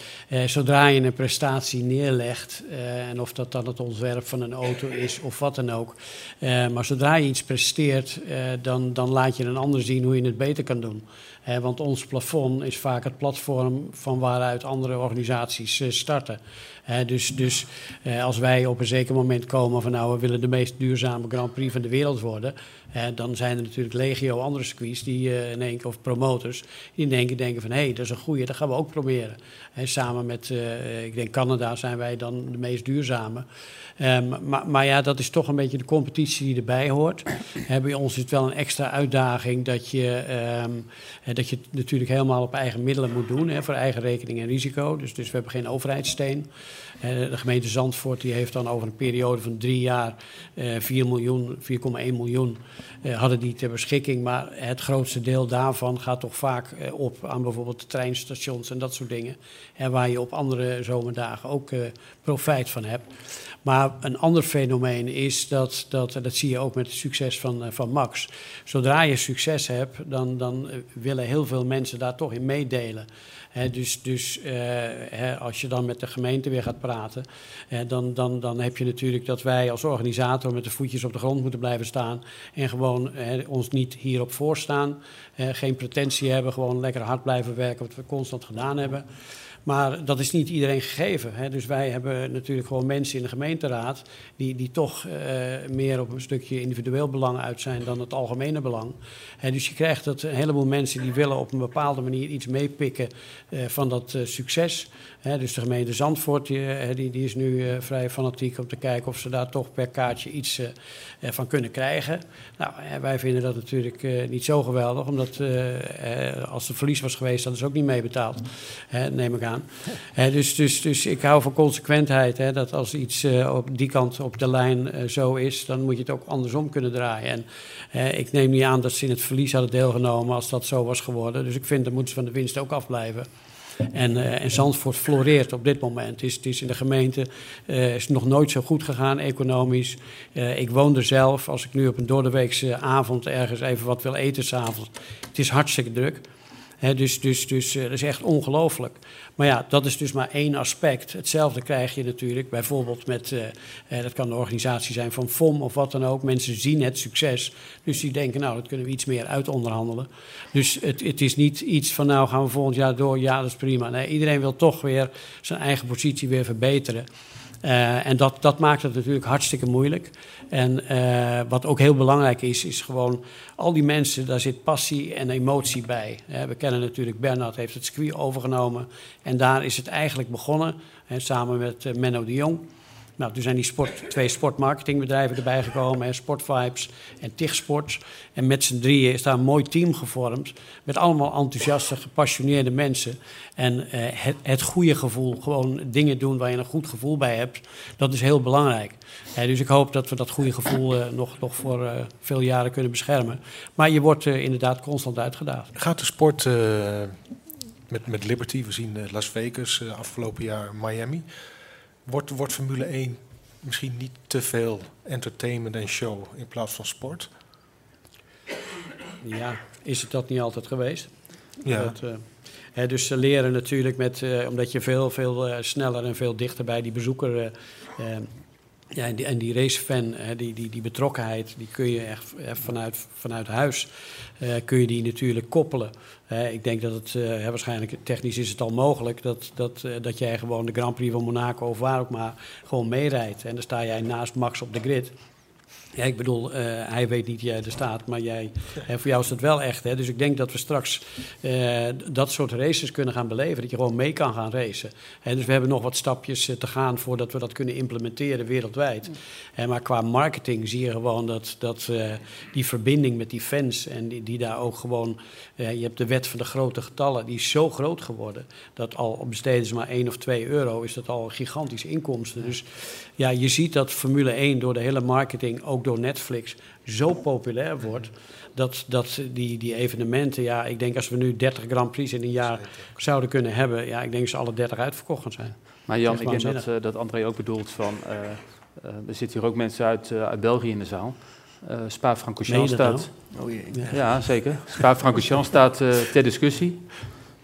zodra je een prestatie neerlegt, en of dat dan het ontwerp van een auto is of wat dan ook. maar zodra je iets presteert, dan, dan laat je een ander zien hoe je het beter kan doen. want ons plafond is vaak het platform van waaruit andere organisaties starten dus dus eh, als wij op een zeker moment komen van nou we willen de meest duurzame Grand Prix van de wereld worden, dan zijn er natuurlijk legio andere circuits die uh, in één keer, of promotors, die in denken van hé, hey, dat is een goede, dat gaan we ook proberen. samen met, uh, ik denk Canada zijn wij dan de meest duurzame. Um, maar, maar, ja, dat is toch een beetje de competitie die erbij hoort. bij ons is het wel een extra uitdaging dat je, um, dat je het natuurlijk helemaal op eigen middelen moet doen, voor eigen rekening en risico. Dus, dus we hebben geen overheidssteun. Uh, de gemeente Zandvoort die heeft dan over een periode van drie jaar uh, 4 miljoen, 4,1 miljoen uh, hadden die ter beschikking. Maar het grootste deel daarvan gaat toch vaak op aan bijvoorbeeld de treinstations en dat soort dingen. Hè, waar je op andere zomerdagen ook profijt van hebt. Maar een ander fenomeen is dat, dat dat zie je ook met het succes van, eh, van Max. Zodra je succes hebt, dan, dan eh, willen heel veel mensen daar toch in meedelen. Dus dus uh, als je dan met de gemeente weer gaat praten, dan, dan, dan heb je natuurlijk dat wij als organisator met de voetjes op de grond moeten blijven staan en gewoon ons niet hierop voorstaan, geen pretentie hebben, gewoon lekker hard blijven werken wat we constant gedaan hebben. Maar dat is niet iedereen gegeven. Hè. Dus wij hebben natuurlijk gewoon mensen in de gemeenteraad die, die toch uh, meer op een stukje individueel belang uit zijn dan het algemene belang. Dus je krijgt dat een heleboel mensen die willen op een bepaalde manier iets meepikken uh, van dat uh, succes. Hè, dus de gemeente Zandvoort die, die, die is nu vrij fanatiek om te kijken of ze daar toch per kaartje iets van kunnen krijgen. Nou, wij vinden dat natuurlijk niet zo geweldig, omdat als er verlies was geweest, hadden ze ook niet meebetaald. Neem ik aan. Dus, dus, dus ik hou van consequentheid. Dat als iets eh, op die kant op de lijn eh, zo is, dan moet je het ook andersom kunnen draaien. En ik neem niet aan dat ze in het verlies hadden deelgenomen als dat zo was geworden. Dus ik vind dat moeten ze van de winst ook afblijven. En, eh, en Zandvoort floreert op dit moment. Het is, is in de gemeente is nog nooit zo goed gegaan economisch. Ik woon er zelf. Als ik nu op een doordeweekse avond ergens even wat wil eten s'avonds. Het is hartstikke druk. Dus dus, dus eh, dat is echt ongelooflijk. Maar ja, dat is dus maar één aspect. Hetzelfde krijg je natuurlijk bijvoorbeeld met, eh, dat kan de organisatie zijn van FOM of wat dan ook. Mensen zien het succes, dus die denken, nou, dat kunnen we iets meer uitonderhandelen. Dus het, het is niet iets van, nou, gaan we volgend jaar door, ja, dat is prima. Nee, iedereen wil toch weer zijn eigen positie weer verbeteren. En dat, dat maakt het natuurlijk hartstikke moeilijk. En eh, wat ook heel belangrijk is, is gewoon al die mensen, daar zit passie en emotie bij. We kennen natuurlijk, Bernard heeft het circuit overgenomen. En daar is het eigenlijk begonnen, samen met eh, Menno de Jong. Nou, toen zijn die sport, twee sportmarketingbedrijven erbij gekomen, hè, Sportvibes en TIG Sports. En met z'n drieën is daar een mooi team gevormd, met allemaal enthousiaste, gepassioneerde mensen. En eh, het, het goede gevoel, gewoon dingen doen waar je een goed gevoel bij hebt, dat is heel belangrijk. Dus ik hoop dat we dat goede gevoel eh, nog, nog voor eh, veel jaren kunnen beschermen. Maar je wordt eh, inderdaad constant uitgedaagd. Gaat de sport met, met Liberty, we zien Las Vegas, afgelopen jaar Miami. Wordt, wordt Formule 1 misschien niet te veel entertainment en show in plaats van sport? Ja, is het dat niet altijd geweest? Ja. Dat, eh, hè, dus ze leren natuurlijk met, eh, omdat je veel, veel eh, sneller en veel dichter bij die bezoeker. Ja, en die, die racefan, die, die, die betrokkenheid, die kun je echt vanuit, vanuit huis eh, kun je die natuurlijk koppelen. Eh, ik denk dat het, eh, waarschijnlijk technisch is het al mogelijk, dat, dat, dat jij gewoon de Grand Prix van Monaco of waar ook maar gewoon meerijdt. En dan sta jij naast Max op de grid. Ja, ik bedoel, eh, hij weet niet jij er staat, maar jij, hè, voor jou is dat wel echt. Hè? Dus ik denk dat we straks eh, dat soort races kunnen gaan beleven. Dat je gewoon mee kan gaan racen. Hè, dus we hebben nog wat stapjes eh, te gaan voordat we dat kunnen implementeren wereldwijd. Hè, maar qua marketing zie je gewoon dat, dat die verbinding met die fans en die, die daar ook gewoon... je hebt de wet van de grote getallen, die is zo groot geworden... dat al besteden ze maar 1 of 2 euro, is dat al gigantische inkomsten. Dus ja, je ziet dat Formule 1 door de hele marketing, ook door Netflix, zo populair wordt. Dat, dat die, die evenementen, ja, ik denk als we nu 30 Grand Prix in een jaar zouden kunnen hebben, ja, ik denk dat ze alle 30 uitverkocht gaan zijn. Maar Jan, ik denk dat, eh, dat André ook bedoelt van... eh, eh, er zitten hier ook mensen uit, uit België in de zaal. Eh Spa-Francorchamps staat... nou? Oh jee. Ja, ja zeker. Spa-Francorchamps staat eh, ter discussie.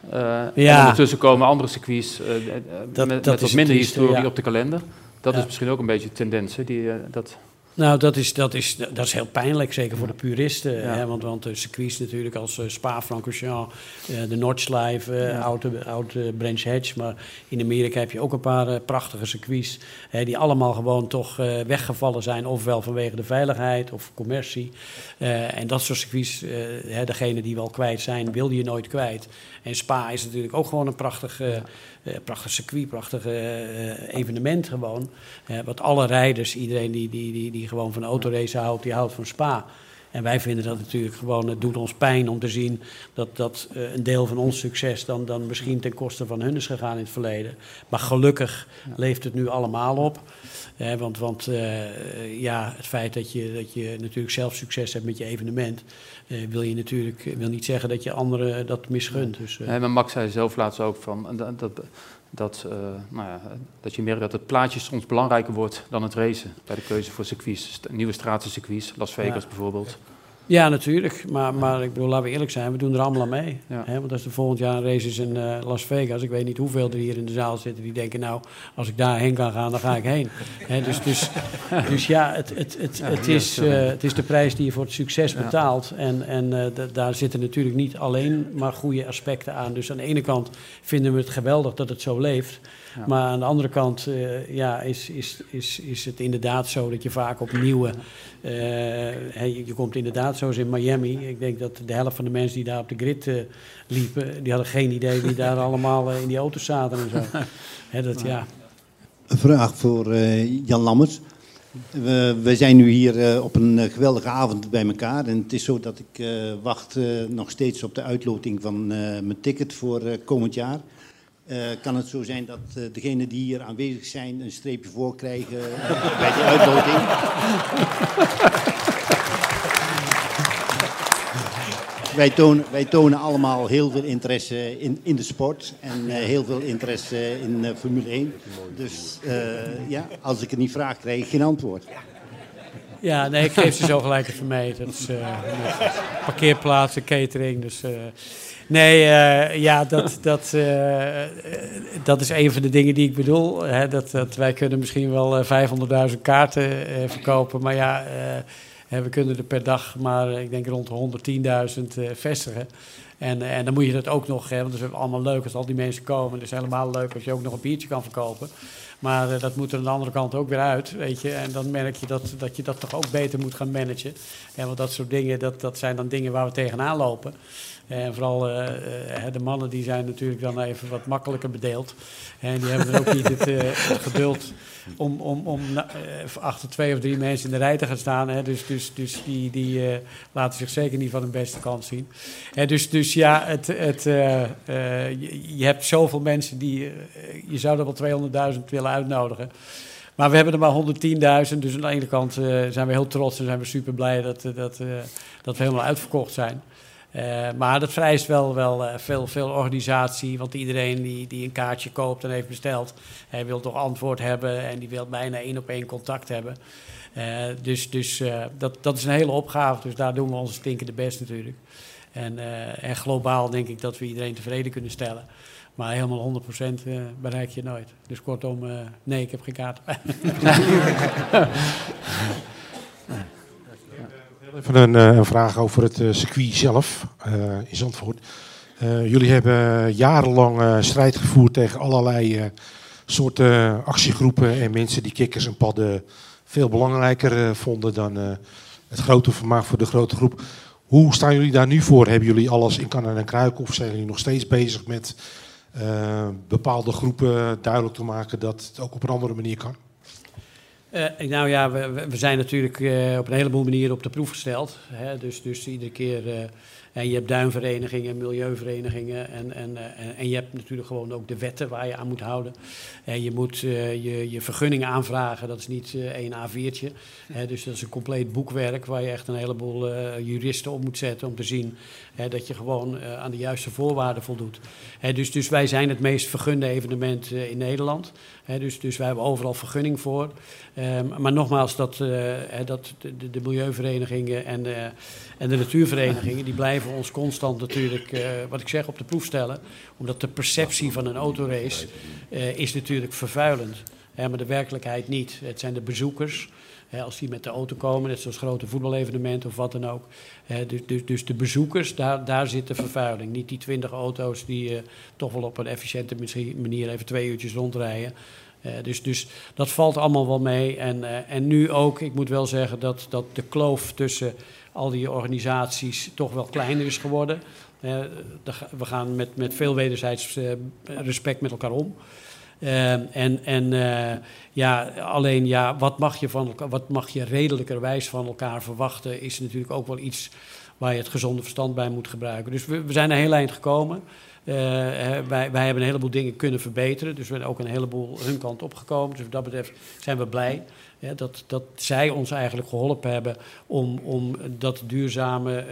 Eh, en Ja. ondertussen komen andere circuits Dat- met, dat met is wat minder trieste, historie ja. op de kalender. Dat Ja. is misschien ook een beetje de tendens. Die, dat, Nou, dat is, dat, is, dat is heel pijnlijk, zeker voor de puristen. Ja. Hè? Want, want de circuits natuurlijk als eh, Spa-Francorchamps, eh, de Nordschleife, eh Ja. oud, oud eh, Branch Hatch. Maar in Amerika heb je ook een paar prachtige circuits... Hè, die allemaal gewoon toch weggevallen zijn. Ofwel vanwege de veiligheid of commercie. En dat soort circuits, hè, degene die wel kwijt zijn, wil je nooit kwijt. En Spa is natuurlijk ook gewoon een prachtig, prachtig circuit, prachtig eh, evenement gewoon. Eh, wat alle rijders, iedereen die, die, die, die gewoon van autoracen houdt, die houdt van Spa. En wij vinden dat natuurlijk gewoon, het doet ons pijn om te zien dat, dat eh, een deel van ons succes dan, dan misschien ten koste van hun is gegaan in het verleden. Maar gelukkig leeft het nu allemaal op. Eh, want want eh, ja, het feit dat je, dat je natuurlijk zelf succes hebt met je evenement, eh, wil je natuurlijk wil niet zeggen dat je anderen dat misgunt. Dus, Nee, maar Max zei zelf laatst ook van dat, dat, dat, eh, nou ja, dat je merkt dat het plaatje soms belangrijker wordt dan het racen bij de keuze voor circuits. Nieuwe stratencircuits, Las Vegas Ja. bijvoorbeeld. Ja, natuurlijk. Maar, maar ik bedoel, laten we eerlijk zijn, we doen er allemaal aan mee. Ja. Hè? Want als er volgend jaar een race is in eh, Las Vegas, ik weet niet hoeveel er hier in de zaal zitten die denken, nou, als ik daarheen kan gaan, dan ga ik heen. Hè, dus, dus, dus ja, het, het, het, het, is, eh, het is de prijs die je voor het succes betaalt. En, en eh, da- daar zitten natuurlijk niet alleen maar goede aspecten aan. Dus aan de ene kant vinden we het geweldig dat het zo leeft. Ja. Maar aan de andere kant eh, ja, is, is, is, is het inderdaad zo dat je vaak op nieuwe... eh, hè, je, je komt inderdaad zoals in Miami. Ik denk dat de helft van de mensen die daar op de grid eh, liepen... die hadden geen idee wie daar allemaal in die auto's zaten en zo. Hè, dat, ja. Een vraag voor eh, Jan Lammers. We, we zijn nu hier eh, op een geweldige avond bij elkaar. En het is zo dat ik eh, wacht eh, nog steeds op de uitloting van eh, mijn ticket voor eh, komend jaar. Uh, kan het zo zijn dat uh, degenen die hier aanwezig zijn een streepje voor krijgen uh, bij de uitloting? wij, tonen, wij tonen allemaal heel veel interesse in, in de sport en heel veel interesse in Formule 1. Dus ja, als ik het niet vraag, krijg ik geen antwoord. Ja, nee, ik geef ze zo gelijk even mee. Dat is parkeerplaatsen, catering, dus... Nee, uh, ja, dat, dat, uh, dat is een van de dingen die ik bedoel. Hè, dat, dat wij kunnen misschien wel 500.000 kaarten verkopen. Maar ja, we kunnen er per dag maar, ik denk, rond de 110.000 vestigen. En, en dan moet je dat ook nog, hè, want het is allemaal leuk als al die mensen komen. Het is helemaal leuk als je ook nog een biertje kan verkopen. Maar dat moet er aan de andere kant ook weer uit, weet je. En dan merk je dat, dat je dat toch ook beter moet gaan managen. En want dat soort dingen, dat, dat zijn dan dingen waar we tegenaan lopen. En vooral uh, de mannen die zijn natuurlijk dan even wat makkelijker bedeeld. En die hebben dan ook niet het, uh, het, geduld om, om, om achter twee of drie mensen in de rij te gaan staan. Hè. Dus, dus, dus die, die laten zich zeker niet van hun beste kant zien. En dus, dus ja, het, het, je, je, hebt zoveel mensen die... je zou er wel 200.000 willen uitnodigen. Maar we hebben er maar 110.000. Dus aan de ene kant zijn we heel trots en zijn we super blij dat, dat, dat we helemaal uitverkocht zijn. Uh, maar dat vereist wel, wel uh, veel, veel organisatie. Want iedereen die, die een kaartje koopt en heeft besteld, hij wil toch antwoord hebben en die wil bijna één op één contact hebben. Uh, dus dus dat, dat is een hele opgave. Dus daar doen we onze stinkende best natuurlijk. En, en globaal denk ik dat we iedereen tevreden kunnen stellen. Maar helemaal 100% bereik je nooit. Dus kortom, nee, ik heb geen kaart. Even een, eh, een, vraag over het eh, circuit zelf uh, in Zandvoort. Jullie hebben jarenlang strijd gevoerd tegen allerlei soorten actiegroepen en mensen die kikkers en padden veel belangrijker vonden dan het grote vermaak voor de grote groep. Hoe staan jullie daar nu voor? Hebben jullie alles in kannen en kruiken of zijn jullie nog steeds bezig met bepaalde groepen duidelijk te maken dat het ook op een andere manier kan? Uh, nou ja, we, we zijn natuurlijk uh, op een heleboel manieren op de proef gesteld. Hè? Dus, dus iedere keer uh, en je hebt duinverenigingen, milieuverenigingen en, en, en, je hebt natuurlijk gewoon ook de wetten waar je aan moet houden. En je moet je, je vergunningen aanvragen, dat is niet één A4'tje. dus dat is een compleet boekwerk waar je echt een heleboel juristen op moet zetten om te zien dat je gewoon aan de juiste voorwaarden voldoet. dus, dus wij zijn het meest vergunde evenement in Nederland. Dus, dus wij hebben overal vergunning voor. Um, maar nogmaals, dat, dat de, de, milieuverenigingen en, en de natuurverenigingen, die blijven ons constant natuurlijk, uh, wat ik zeg, op de proef stellen. Omdat de perceptie van een autorace is natuurlijk vervuilend. Hè, maar de werkelijkheid niet. Het zijn de bezoekers. Als die met de auto komen, net zoals grote voetbalevenementen of wat dan ook. Dus, dus, dus, de bezoekers, daar, daar zit de vervuiling. Niet die twintig auto's die uh, toch wel op een efficiënte manier even twee uurtjes rondrijden. Uh, dus, dus dat valt allemaal wel mee. En, uh, en nu ook, ik moet wel zeggen dat, dat de kloof tussen al die organisaties toch wel kleiner is geworden. We gaan met, met veel wederzijds respect met elkaar om. Uh, en en ja, alleen ja, wat mag, je van elkaar, wat mag je redelijkerwijs van elkaar verwachten, is natuurlijk ook wel iets waar je het gezonde verstand bij moet gebruiken. Dus we, zijn er heel eind gekomen. wij, wij hebben een heleboel dingen kunnen verbeteren. Dus we zijn ook een heleboel hun kant opgekomen. Dus wat dat betreft zijn we blij dat, dat zij ons eigenlijk geholpen hebben om, om dat duurzame, uh,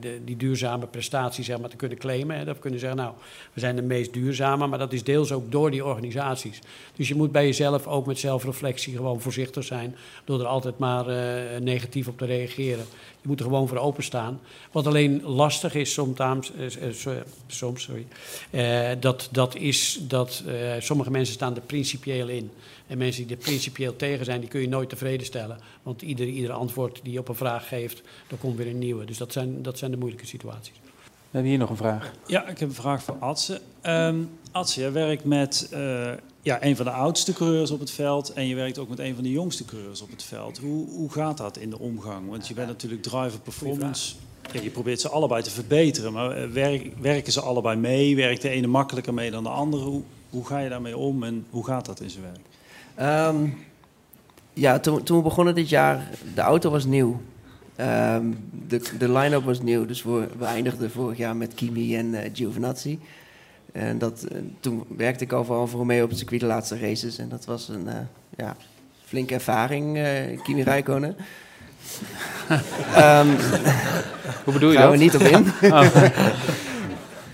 de, die duurzame prestatie zeg maar, te kunnen claimen. Hè. Dat we kunnen zeggen, nou, we zijn de meest duurzame, maar dat is deels ook door die organisaties. Dus je moet bij jezelf ook met zelfreflectie gewoon voorzichtig zijn, door er altijd maar uh, negatief op te reageren. Je moet er gewoon voor openstaan. Wat alleen lastig is soms, uh, soms sorry, dat, dat is dat sommige mensen staan er principieel in. En mensen die er principieel tegen zijn, die kun je nooit tevreden stellen. Want ieder, ieder antwoord die je op een vraag geeft, er komt weer een nieuwe. Dus dat zijn, dat zijn de moeilijke situaties. We hebben hier nog een vraag. Ja, ik heb een vraag voor Atse. Um, Atse, jij werkt met uh, ja, een van de oudste coureurs op het veld en je werkt ook met een van de jongste coureurs op het veld. Hoe, hoe gaat dat in de omgang? Want je bent natuurlijk driver performance. Ja, je probeert ze allebei te verbeteren, maar eh, werk, werken ze allebei mee? Werkt de ene makkelijker mee dan de andere? Hoe, hoe ga je daarmee om en hoe gaat dat in zijn werk? Um, ja, toen, toen we begonnen dit jaar, de auto was nieuw. Um, de de line-up was nieuw, dus we, we eindigden vorig jaar met Kimi en uh, Giovinazzi. En dat, eh, toen werkte ik overal voor Romeo op het circuit de laatste races. En dat was een ja, flinke ervaring, Kimi Räikkönen. um, Hoe bedoel je gaan dat? we niet op in. Oh.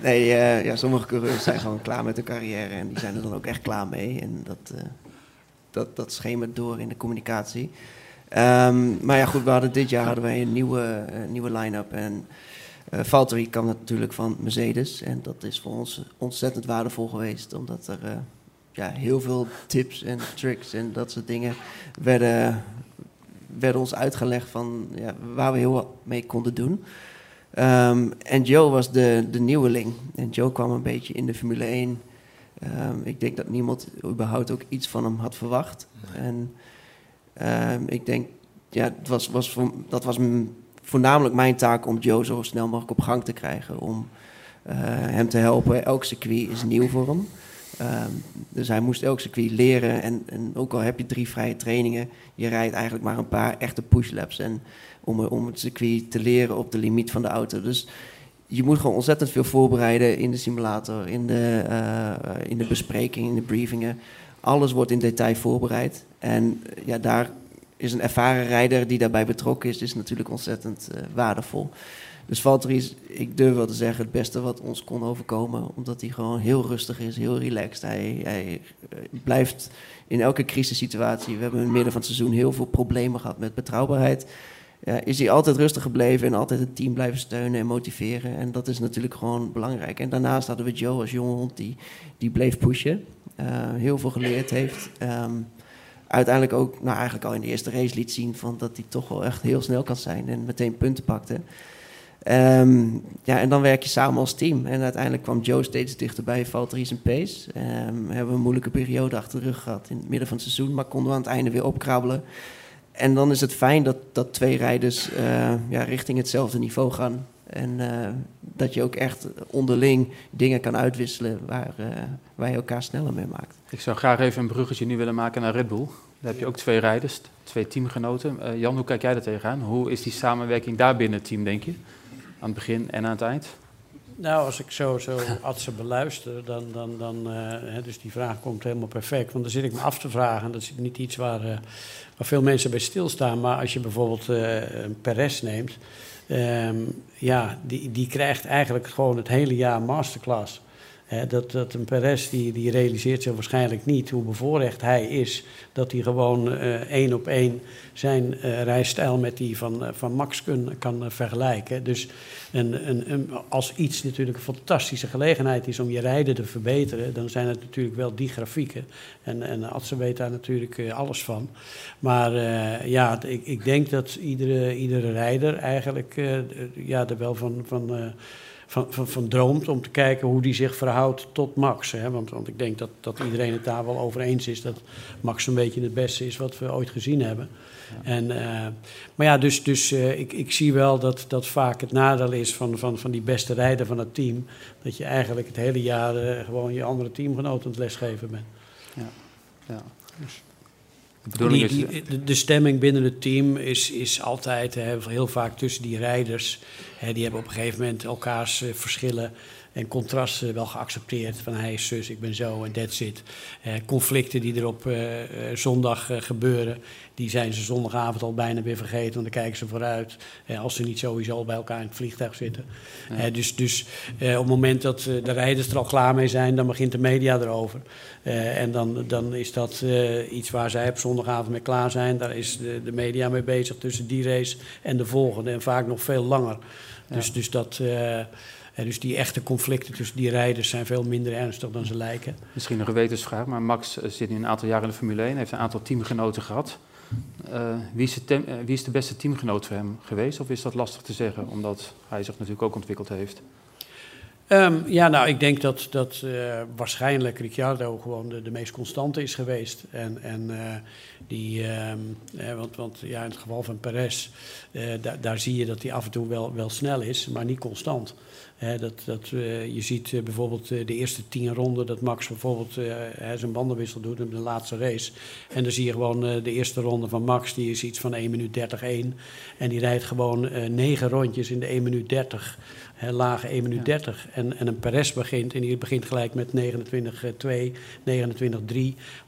nee, ja, sommige coureurs zijn gewoon klaar met hun carrière. En die zijn er dan ook echt klaar mee. En dat, dat, dat schemert door in de communicatie. Um, maar ja, goed, we hadden dit jaar hadden wij een nieuwe, uh, nieuwe line-up. En uh, Valtteri kwam natuurlijk van Mercedes. En dat is voor ons ontzettend waardevol geweest. Omdat er uh, ja, heel veel tips en tricks en dat soort dingen werden, werden ons uitgelegd van ja, waar we heel wat mee konden doen. Um, en Joe was de, de nieuweling. En Joe kwam een beetje in de Formule 1. Um, ik denk dat niemand überhaupt ook iets van hem had verwacht. Nee. En um, ik denk, ja, het was, was voor, dat was voornamelijk mijn taak om Joe zo snel mogelijk op gang te krijgen. Om uh, hem te helpen. Elk circuit is nieuw voor hem. Um, dus hij moest elk circuit leren. En, en, ook al heb je drie vrije trainingen, je rijdt eigenlijk maar een paar echte pushlaps. En om, om het circuit te leren op de limiet van de auto. Dus je moet gewoon ontzettend veel voorbereiden in de simulator, in de, uh, in de bespreking, in de briefingen. Alles wordt in detail voorbereid. En ja, daar is een ervaren rijder die daarbij betrokken is, is natuurlijk ontzettend uh, waardevol. Dus Valtteri is, ik durf wel te zeggen, het beste wat ons kon overkomen. Omdat hij gewoon heel rustig is, heel relaxed. Hij, hij uh, blijft in elke crisissituatie. We hebben in het midden van het seizoen heel veel problemen gehad met betrouwbaarheid. Ja, is hij altijd rustig gebleven en altijd het team blijven steunen en motiveren. En dat is natuurlijk gewoon belangrijk. En daarnaast hadden we Joe als jonge hond die, die bleef pushen. Heel veel geleerd heeft. Um, uiteindelijk ook, nou eigenlijk al in de eerste race liet zien van dat hij toch wel echt heel snel kan zijn en meteen punten pakte. Um, ja, en dan werk je samen als team. En uiteindelijk kwam Joe steeds dichterbij, Valtteri zijn pace. Um, hebben we een moeilijke periode achter de rug gehad in het midden van het seizoen, maar konden we aan het einde weer opkrabbelen. En dan is het fijn dat, dat twee rijders uh, ja, richting hetzelfde niveau gaan. En uh, dat je ook echt onderling dingen kan uitwisselen waar, uh, waar je elkaar sneller mee maakt. Ik zou graag even een bruggetje nu willen maken naar Red Bull. Daar heb je ook twee rijders, twee teamgenoten. Uh, Jan, hoe kijk jij daar tegenaan? Hoe is die samenwerking daar binnen het team, denk je? Aan het begin en aan het eind? Nou, als ik zo, zo Adse beluister, dan, dan, dan uh, hè, dus die vraag komt helemaal perfect. Want dan zit ik me af te vragen, dat is niet iets waar, uh, waar veel mensen bij stilstaan. Maar als je bijvoorbeeld uh, een Perez neemt, um, ja, die, die krijgt eigenlijk gewoon het hele jaar masterclass. Dat, dat een Perez die, die realiseert zich waarschijnlijk niet hoe bevoorrecht hij is. Dat hij gewoon uh, één op één zijn uh, rijstijl met die van, uh, van Max kun, kan vergelijken. Dus een, een, als iets natuurlijk een fantastische gelegenheid is om je rijden te verbeteren, dan zijn het natuurlijk wel die grafieken. En, en weet daar natuurlijk alles van. Maar ja, ik, ik denk dat iedere, iedere rijder eigenlijk ja, er wel van. van van, van, van, droomt om te kijken hoe die zich verhoudt tot Max. Hè? Want, want ik denk dat, dat iedereen het daar wel over eens is dat Max een beetje het beste is wat we ooit gezien hebben. Ja. En, uh, maar ja, dus, dus uh, ik, ik zie wel dat dat vaak het nadeel is van, van, van die beste rijder van het team. Dat je eigenlijk het hele jaar uh, gewoon je andere teamgenoten aan het lesgeven bent. Ja, ja. Dus. De, de, stemming binnen het team is, is altijd hè, heel vaak tussen die rijders. Hè, die hebben op een gegeven moment elkaars uh, verschillen en contrasten wel geaccepteerd. Van hij is zus, ik ben zo en that's it. Eh, conflicten die er op uh, zondag gebeuren, die zijn ze zondagavond al bijna weer vergeten. Want dan kijken ze vooruit. als ze niet sowieso al bij elkaar in het vliegtuig zitten. Ja. dus dus op het moment dat de rijders er al klaar mee zijn, dan begint de media erover. en dan, dan is dat iets waar zij op zondagavond mee klaar zijn. Daar is de, de, media mee bezig tussen die race en de volgende. En vaak nog veel langer. Ja. Dus, dus dat... Uh, dus die echte conflicten tussen die rijders zijn veel minder ernstig dan ze lijken. Misschien nog een gewetensvraag, maar Max zit nu een aantal jaar in de Formule 1, heeft een aantal teamgenoten gehad. Uh, wie, is uh, wie, is de beste teamgenoot voor hem geweest? Of is dat lastig te zeggen, omdat hij zich natuurlijk ook ontwikkeld heeft? Um, ja, nou, ik denk dat, dat uh, waarschijnlijk Ricciardo gewoon de, de, meest constante is geweest. En, en die, um, want, want ja, in het geval van Perez, daar, daar zie je dat hij af en toe wel, wel snel is, maar niet constant. He, dat, dat, uh, je ziet uh, bijvoorbeeld uh, de eerste tien ronden dat Max bijvoorbeeld zijn bandenwissel doet in de laatste race. En dan zie je gewoon de eerste ronde van Max, die is iets van 1 minuut 30 1. En die rijdt gewoon negen rondjes in de 1 minuut 30. Hè, lage 1 minuut 30. En, en een Perez begint en die begint gelijk met 29-2, 29-3. Want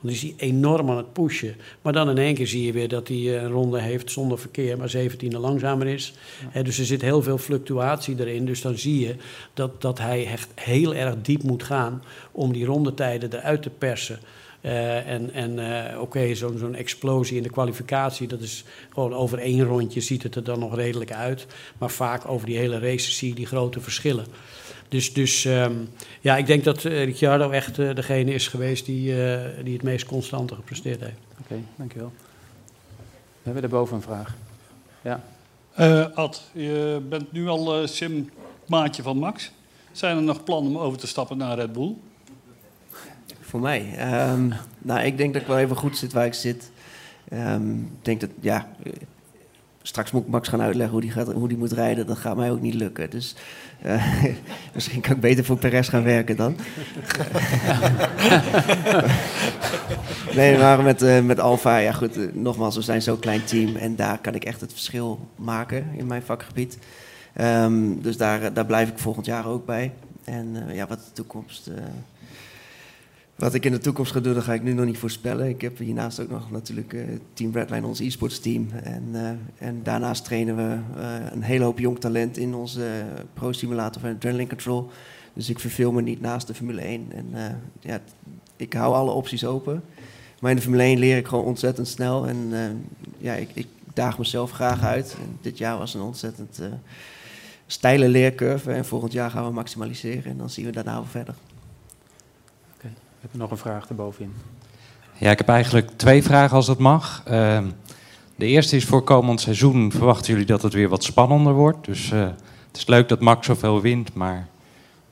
dan is hij enorm aan het pushen. Maar dan in één keer zie je weer dat hij een ronde heeft zonder verkeer, maar 17e langzamer is. Dus er zit heel veel fluctuatie erin. Dus dan zie je dat, dat hij echt heel erg diep moet gaan om die rondetijden eruit te persen. Uh, en en uh, oké, okay, zo'n zo'n explosie in de kwalificatie, dat is gewoon over één rondje ziet het er dan nog redelijk uit. Maar vaak over die hele race zie je die grote verschillen. Dus, dus um, ja, ik denk dat uh, Ricciardo echt degene is geweest die, die het meest constante gepresteerd heeft. Oké, okay, dankjewel. We hebben daarboven een vraag. Ja. Ad, je bent nu al sim-maatje van Max. Zijn er nog plannen om over te stappen naar Red Bull? Voor mij? Um, nou, ik denk dat ik wel even goed zit waar ik zit. Um, ik denk dat, ja, straks moet ik Max gaan uitleggen hoe die, gaat, hoe die moet rijden. Dat gaat mij ook niet lukken. Dus uh, misschien kan ik beter voor Perez gaan werken dan. nee, maar met, uh, met Alfa, ja goed, nogmaals, we zijn zo'n klein team. En daar kan ik echt het verschil maken in mijn vakgebied. Um, dus daar, daar blijf ik volgend jaar ook bij. En ja, wat de toekomst wat ik in de toekomst ga doen, dat ga ik nu nog niet voorspellen. Ik heb hiernaast ook nog natuurlijk uh, Team Redline, ons e-sports team. En, uh, en daarnaast trainen we uh, een hele hoop jong talent in onze pro-simulator van Adrenaline Control. Dus ik verveel me niet naast de Formule 1. En ja, ik hou alle opties open. Maar in de Formule 1 leer ik gewoon ontzettend snel. En ja, ik, ik, daag mezelf graag uit. Dit jaar was een ontzettend steile leercurve. En volgend jaar gaan we maximaliseren. En dan zien we daarna wel verder. We hebben nog een vraag erbovenin. Ja, ik heb eigenlijk twee vragen als het mag. Uh, de eerste is voor komend seizoen verwachten jullie dat het weer wat spannender wordt. Dus uh, het is leuk dat Max zoveel wint, maar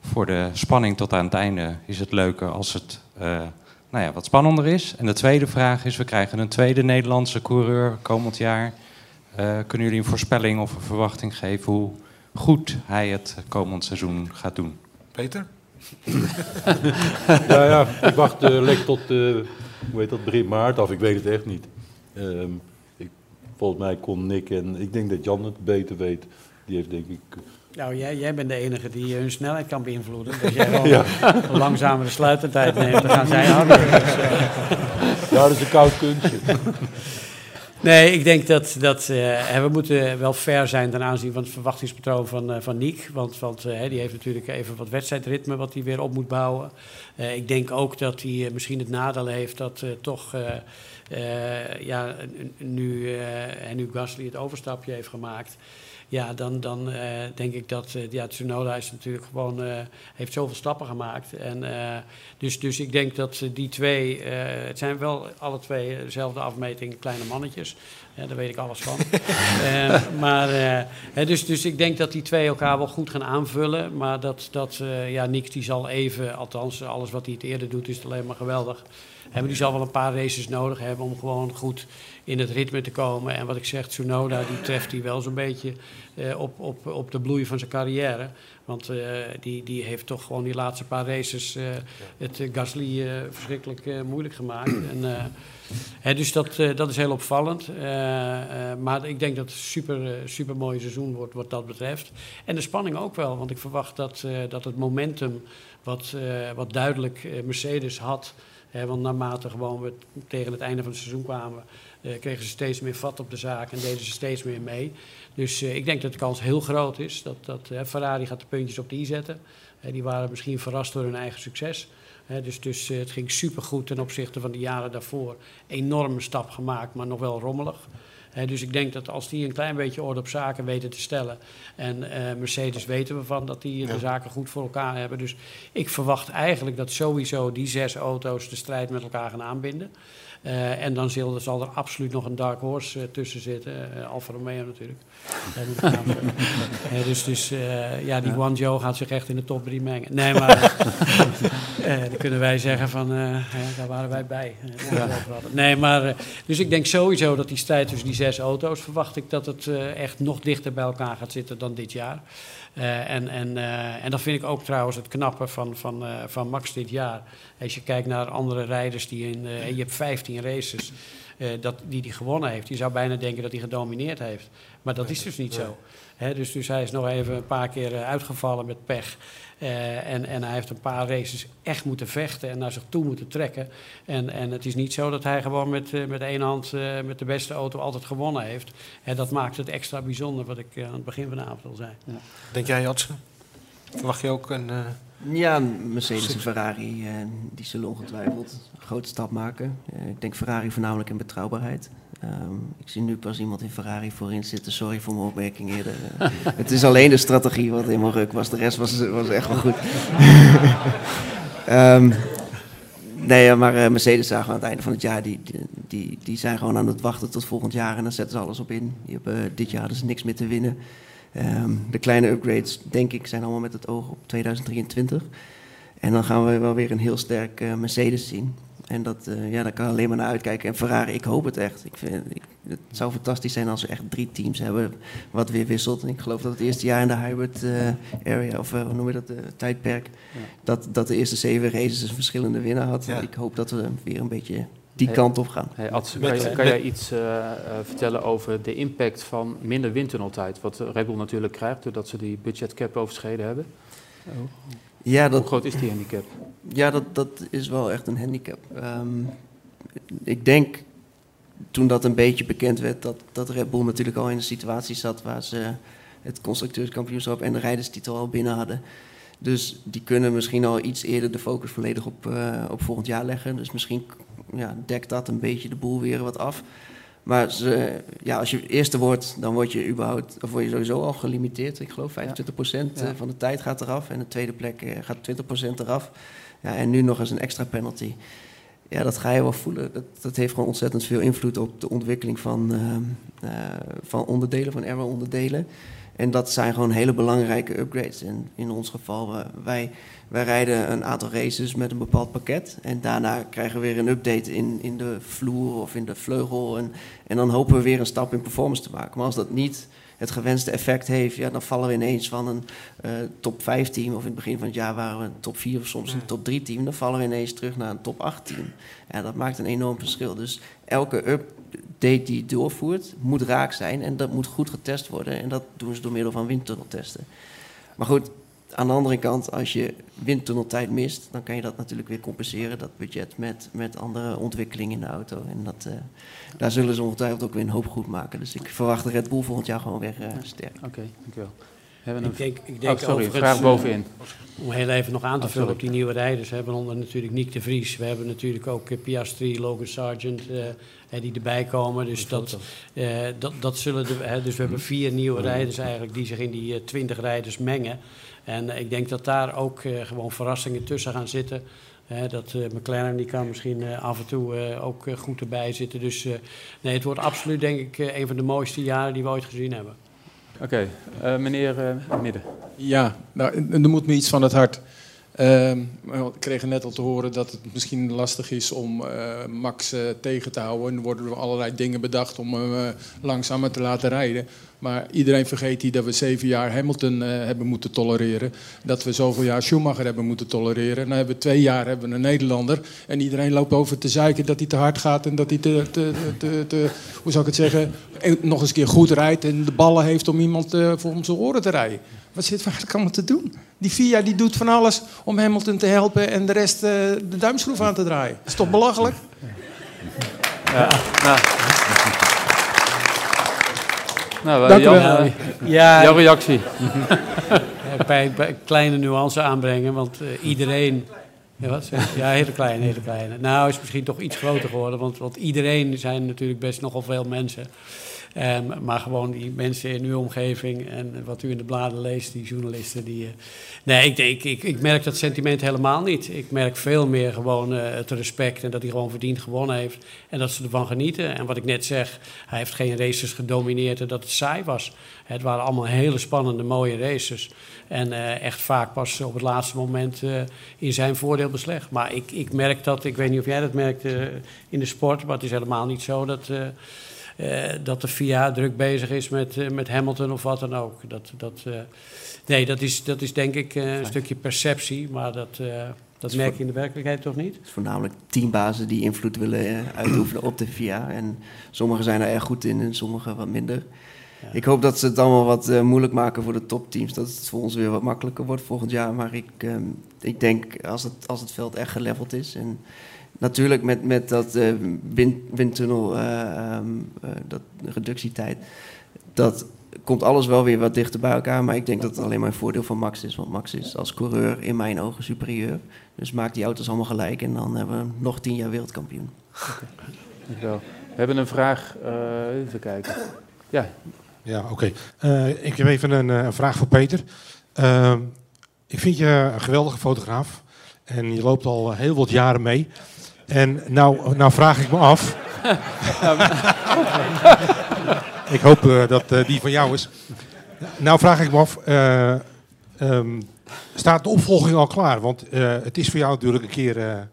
voor de spanning tot aan het einde is het leuker als het uh, nou ja, wat spannender is. En de tweede vraag is, we krijgen een tweede Nederlandse coureur komend jaar. kunnen jullie een voorspelling of een verwachting geven hoe goed hij het komend seizoen gaat doen? Peter? ja, ja, ik wacht uh, lekker tot uh, hoe heet dat, begin maart af. Ik weet het echt niet. Um, ik, volgens mij kon Nick en ik denk dat Jan het beter weet. Die heeft denk ik... Nou, jij, jij bent de enige die hun snelheid kan beïnvloeden. Dus jij wel ja. een langzamere sluitertijd neemt, dan gaan zij harder. Dus. Ja, dat is een koud kunstje. Nee, ik denk dat, dat uh, we moeten wel fair zijn ten aanzien van het verwachtingspatroon van, uh, van Niek. Want, want uh, die heeft natuurlijk even wat wedstrijdritme wat hij weer op moet bouwen. ik denk ook dat hij misschien het nadeel heeft dat toch ja, nu, en nu Gasly het overstapje heeft gemaakt ja, dan, dan uh, denk ik dat uh, ja, Tsunoda is natuurlijk gewoon, uh, heeft zoveel stappen gemaakt. En, dus, dus ik denk dat die twee, het zijn wel alle twee dezelfde afmeting, kleine mannetjes. daar weet ik alles van. maar, dus, dus ik denk dat die twee elkaar wel goed gaan aanvullen. Maar dat, dat ja, Nick die zal even, althans alles wat hij het eerder doet, is alleen maar geweldig. En die zal wel een paar races nodig hebben om gewoon goed in het ritme te komen. En wat ik zeg, Tsunoda, die treft hij wel zo'n beetje uh, op, op, op de bloei van zijn carrière. Want uh, die, die heeft toch gewoon die laatste paar races uh, het Gasly verschrikkelijk moeilijk gemaakt. en, hè, dus dat, dat is heel opvallend. maar ik denk dat het een super, super mooi seizoen wordt wat dat betreft. En de spanning ook wel, want ik verwacht dat, dat het momentum wat, wat duidelijk Mercedes had... Hè, want naarmate gewoon we tegen het einde van het seizoen kwamen, kregen ze steeds meer vat op de zaak en deden ze steeds meer mee. Dus uh, ik denk dat de kans heel groot is dat, dat Ferrari gaat de puntjes op de i zetten. die waren misschien verrast door hun eigen succes. dus dus het ging supergoed ten opzichte van de jaren daarvoor. Enorme stap gemaakt, maar nog wel rommelig. Dus ik denk dat als die een klein beetje orde op zaken weten te stellen. En Mercedes weten we van dat die de zaken goed voor elkaar hebben. Dus ik verwacht eigenlijk dat sowieso die zes auto's de strijd met elkaar gaan aanbinden. Uh, en dan zal, zal, er absoluut nog een dark horse uh, tussen zitten. Uh, Alfa Romeo natuurlijk. dus dus ja, die Joe gaat zich echt in de top 3 mengen. Nee, maar dan kunnen wij zeggen van, daar waren wij bij. Ja. Nee, maar dus ik denk sowieso dat die strijd tussen die zes auto's, verwacht ik dat het echt nog dichter bij elkaar gaat zitten dan dit jaar. Uh, en, en, uh, en dat vind ik ook trouwens het knappe van, van, uh, van Max dit jaar. Als je kijkt naar andere rijders die in. je hebt 15 races. dat, die hij gewonnen heeft. Je zou bijna denken dat hij gedomineerd heeft. Maar dat is dus niet zo. Hè, dus, dus hij is nog even een paar keer uitgevallen met pech. Uh, en, en hij heeft een paar races echt moeten vechten en naar zich toe moeten trekken. En, en het is niet zo dat hij gewoon met, uh, met één hand uh, met de beste auto altijd gewonnen heeft. En dat maakt het extra bijzonder, wat ik aan het begin van de avond al zei. Ja. Denk jij, Jatsen? Verwacht je ook een... Ja, Mercedes en Ferrari, die zullen ongetwijfeld een grote stap maken. ik denk Ferrari voornamelijk in betrouwbaarheid. Um, ik zie nu pas iemand in Ferrari voorin zitten. Sorry voor mijn opmerking eerder. het is alleen de strategie wat helemaal ruk was. De rest was, was echt wel goed. um, nee, maar uh, Mercedes zagen we aan het einde van het jaar. Die, die, die zijn gewoon aan het wachten tot volgend jaar. En dan zetten ze alles op in. Die hebben, dit jaar dus niks meer te winnen. Um, de kleine upgrades, denk ik, zijn allemaal met het oog op 2023. En dan gaan we wel weer een heel sterk uh, Mercedes zien. En dat, uh, ja, daar kan alleen maar naar uitkijken. En Ferrari, ik hoop het echt. Ik vind, ik, het zou fantastisch zijn als we echt drie teams hebben wat weer wisselt. En ik geloof dat het eerste jaar in de hybrid uh, area, of hoe noem je dat, tijdperk, ja. dat, dat de eerste zeven races een verschillende winnaar had. Ja. Ik hoop dat we weer een beetje die hey, kant op gaan. Hey, Ats, kan, je, kan jij iets vertellen over de impact van minder windtunneltijd? Wat Red Bull natuurlijk krijgt doordat ze die budgetcap overschreden hebben. Oh. Ja, dat, Hoe groot is die handicap? Ja, dat, dat is wel echt een handicap. Um, ik denk toen dat een beetje bekend werd, dat, dat Red Bull natuurlijk al in een situatie zat waar ze het constructeurskampioenschap en de rijderstitel al binnen hadden. Dus die kunnen misschien al iets eerder de focus volledig op, uh, op volgend jaar leggen. Dus misschien ja, dekt dat een beetje de boel weer wat af. Maar ze, ja, als je eerste wordt, dan word je überhaupt, of word je sowieso al gelimiteerd. Ik geloof 25% ja. Ja. van de tijd gaat eraf. En de tweede plek gaat 20% eraf. Ja, en nu nog eens een extra penalty. Ja, dat ga je wel voelen. Dat, dat heeft gewoon ontzettend veel invloed op de ontwikkeling van, uh, uh, van onderdelen, van airway-onderdelen. En dat zijn gewoon hele belangrijke upgrades. En in ons geval, wij, wij rijden een aantal races met een bepaald pakket. En daarna krijgen we weer een update in, in de vloer of in de vleugel. En, en dan hopen we weer een stap in performance te maken. Maar als dat niet het gewenste effect heeft, ja, dan vallen we ineens van een uh, top 5 team, of in het begin van het jaar waren we een top 4 of soms een top 3 team, dan vallen we ineens terug naar een top 8 team. Ja, dat maakt een enorm verschil. Dus elke update die je doorvoert, moet raak zijn en dat moet goed getest worden. En dat doen ze door middel van windtunneltesten. Maar goed, aan de andere kant, als je windtunneltijd mist, dan kan je dat natuurlijk weer compenseren, dat budget, met, met andere ontwikkelingen in de auto. En dat, uh, daar zullen ze ongetwijfeld ook weer een hoop goed maken. Dus ik verwacht de Red Bull volgend jaar gewoon weer uh, sterk. Oké, okay, dankjewel. Hebben ik denk, ik denk oh, sorry, vraag bovenin. Om heel even nog aan te oh, vullen op die nieuwe rijders. We hebben onder natuurlijk Nick de Vries. We hebben natuurlijk ook uh, Piastri, Logan Sargent, uh, die erbij komen. Dus dat, uh, dat, dat zullen de, uh, dus we hebben vier nieuwe rijders eigenlijk die zich in die twintig rijders mengen. En ik denk dat daar ook gewoon verrassingen tussen gaan zitten. dat McLaren die kan misschien af en toe ook goed erbij zitten. Dus nee, het wordt absoluut denk ik een van de mooiste jaren die we ooit gezien hebben. Oké, okay. uh, meneer uh, Midden. Ja, nou, er moet me iets van het hart. Uh, ik kreeg net al te horen dat het misschien lastig is om uh, Max tegen te houden. Er worden er allerlei dingen bedacht om hem langzamer te laten rijden. Maar iedereen vergeet hier dat we zeven jaar Hamilton hebben moeten tolereren. Dat we zoveel jaar Schumacher hebben moeten tolereren. Dan hebben we twee jaar hebben we een Nederlander. En iedereen loopt over te zeiken dat hij te hard gaat en dat hij te, te, te, te hoe zou ik het zeggen, nog eens een keer goed rijdt en de ballen heeft om iemand uh, voor zijn oren te rijden. Wat zit er eigenlijk allemaal te doen? Die VIA die doet van alles om Hamilton te helpen en de rest uh, de duimschroef aan te draaien. Dat is toch belachelijk? Ja. Nou, Dank Jan, u wel. uh, ja, jouw reactie. bij, bij kleine nuance aanbrengen, want uh, iedereen ja, wat ja, hele kleine, hele kleine. Nou, is misschien toch iets groter geworden, want, want iedereen zijn natuurlijk best nogal veel mensen. Um, maar gewoon die mensen in uw omgeving en wat u in de bladen leest, die journalisten, die... Uh, nee, ik, ik, ik, merk dat sentiment helemaal niet. Ik merk veel meer gewoon uh, het respect en dat hij gewoon verdiend gewonnen heeft. En dat ze ervan genieten. En wat ik net zeg, hij heeft geen races gedomineerd en dat het saai was. Het waren allemaal hele spannende, mooie races. En uh, echt vaak pas op het laatste moment in zijn voordeel beslecht. Maar ik, ik merk dat, ik weet niet of jij dat merkt in de sport, maar het is helemaal niet zo dat... Uh, dat de FIA druk bezig is met, uh, met Hamilton of wat dan ook. Dat, dat, uh, nee, dat is, dat is denk ik een stukje perceptie, maar dat, Dat merk je in de werkelijkheid toch niet? Het is voornamelijk teambazen die invloed willen eh, uitoefenen op de VIA. En sommigen zijn er erg goed in en sommigen wat minder. Ik hoop dat ze het allemaal wat eh, moeilijk maken voor de topteams. Dat het voor ons weer wat makkelijker wordt volgend jaar. Maar ik, ehm, ik denk als het, als het veld echt geleveld is. En natuurlijk met, met dat eh, wind, windtunnel, eh, ehm, eh, dat reductietijd. Dat komt alles wel weer wat dichter bij elkaar. Maar ik denk dat het alleen maar een voordeel van Max is. Want Max is als coureur in mijn ogen superieur. Dus maak die auto's allemaal gelijk. En dan hebben we nog tien jaar wereldkampioen. Dankjewel. We hebben een vraag. eh, even kijken. Ja, Ja, oké. Eh, ik heb even een, eh, een vraag voor Peter. Uh, ik vind je een geweldige fotograaf. En je loopt al heel wat jaren mee. En nou, nou vraag ik me af. ik hoop uh, dat uh, die van jou is. Nou vraag ik me af. Uh, um, staat de opvolging al klaar? Want het is voor jou natuurlijk een keer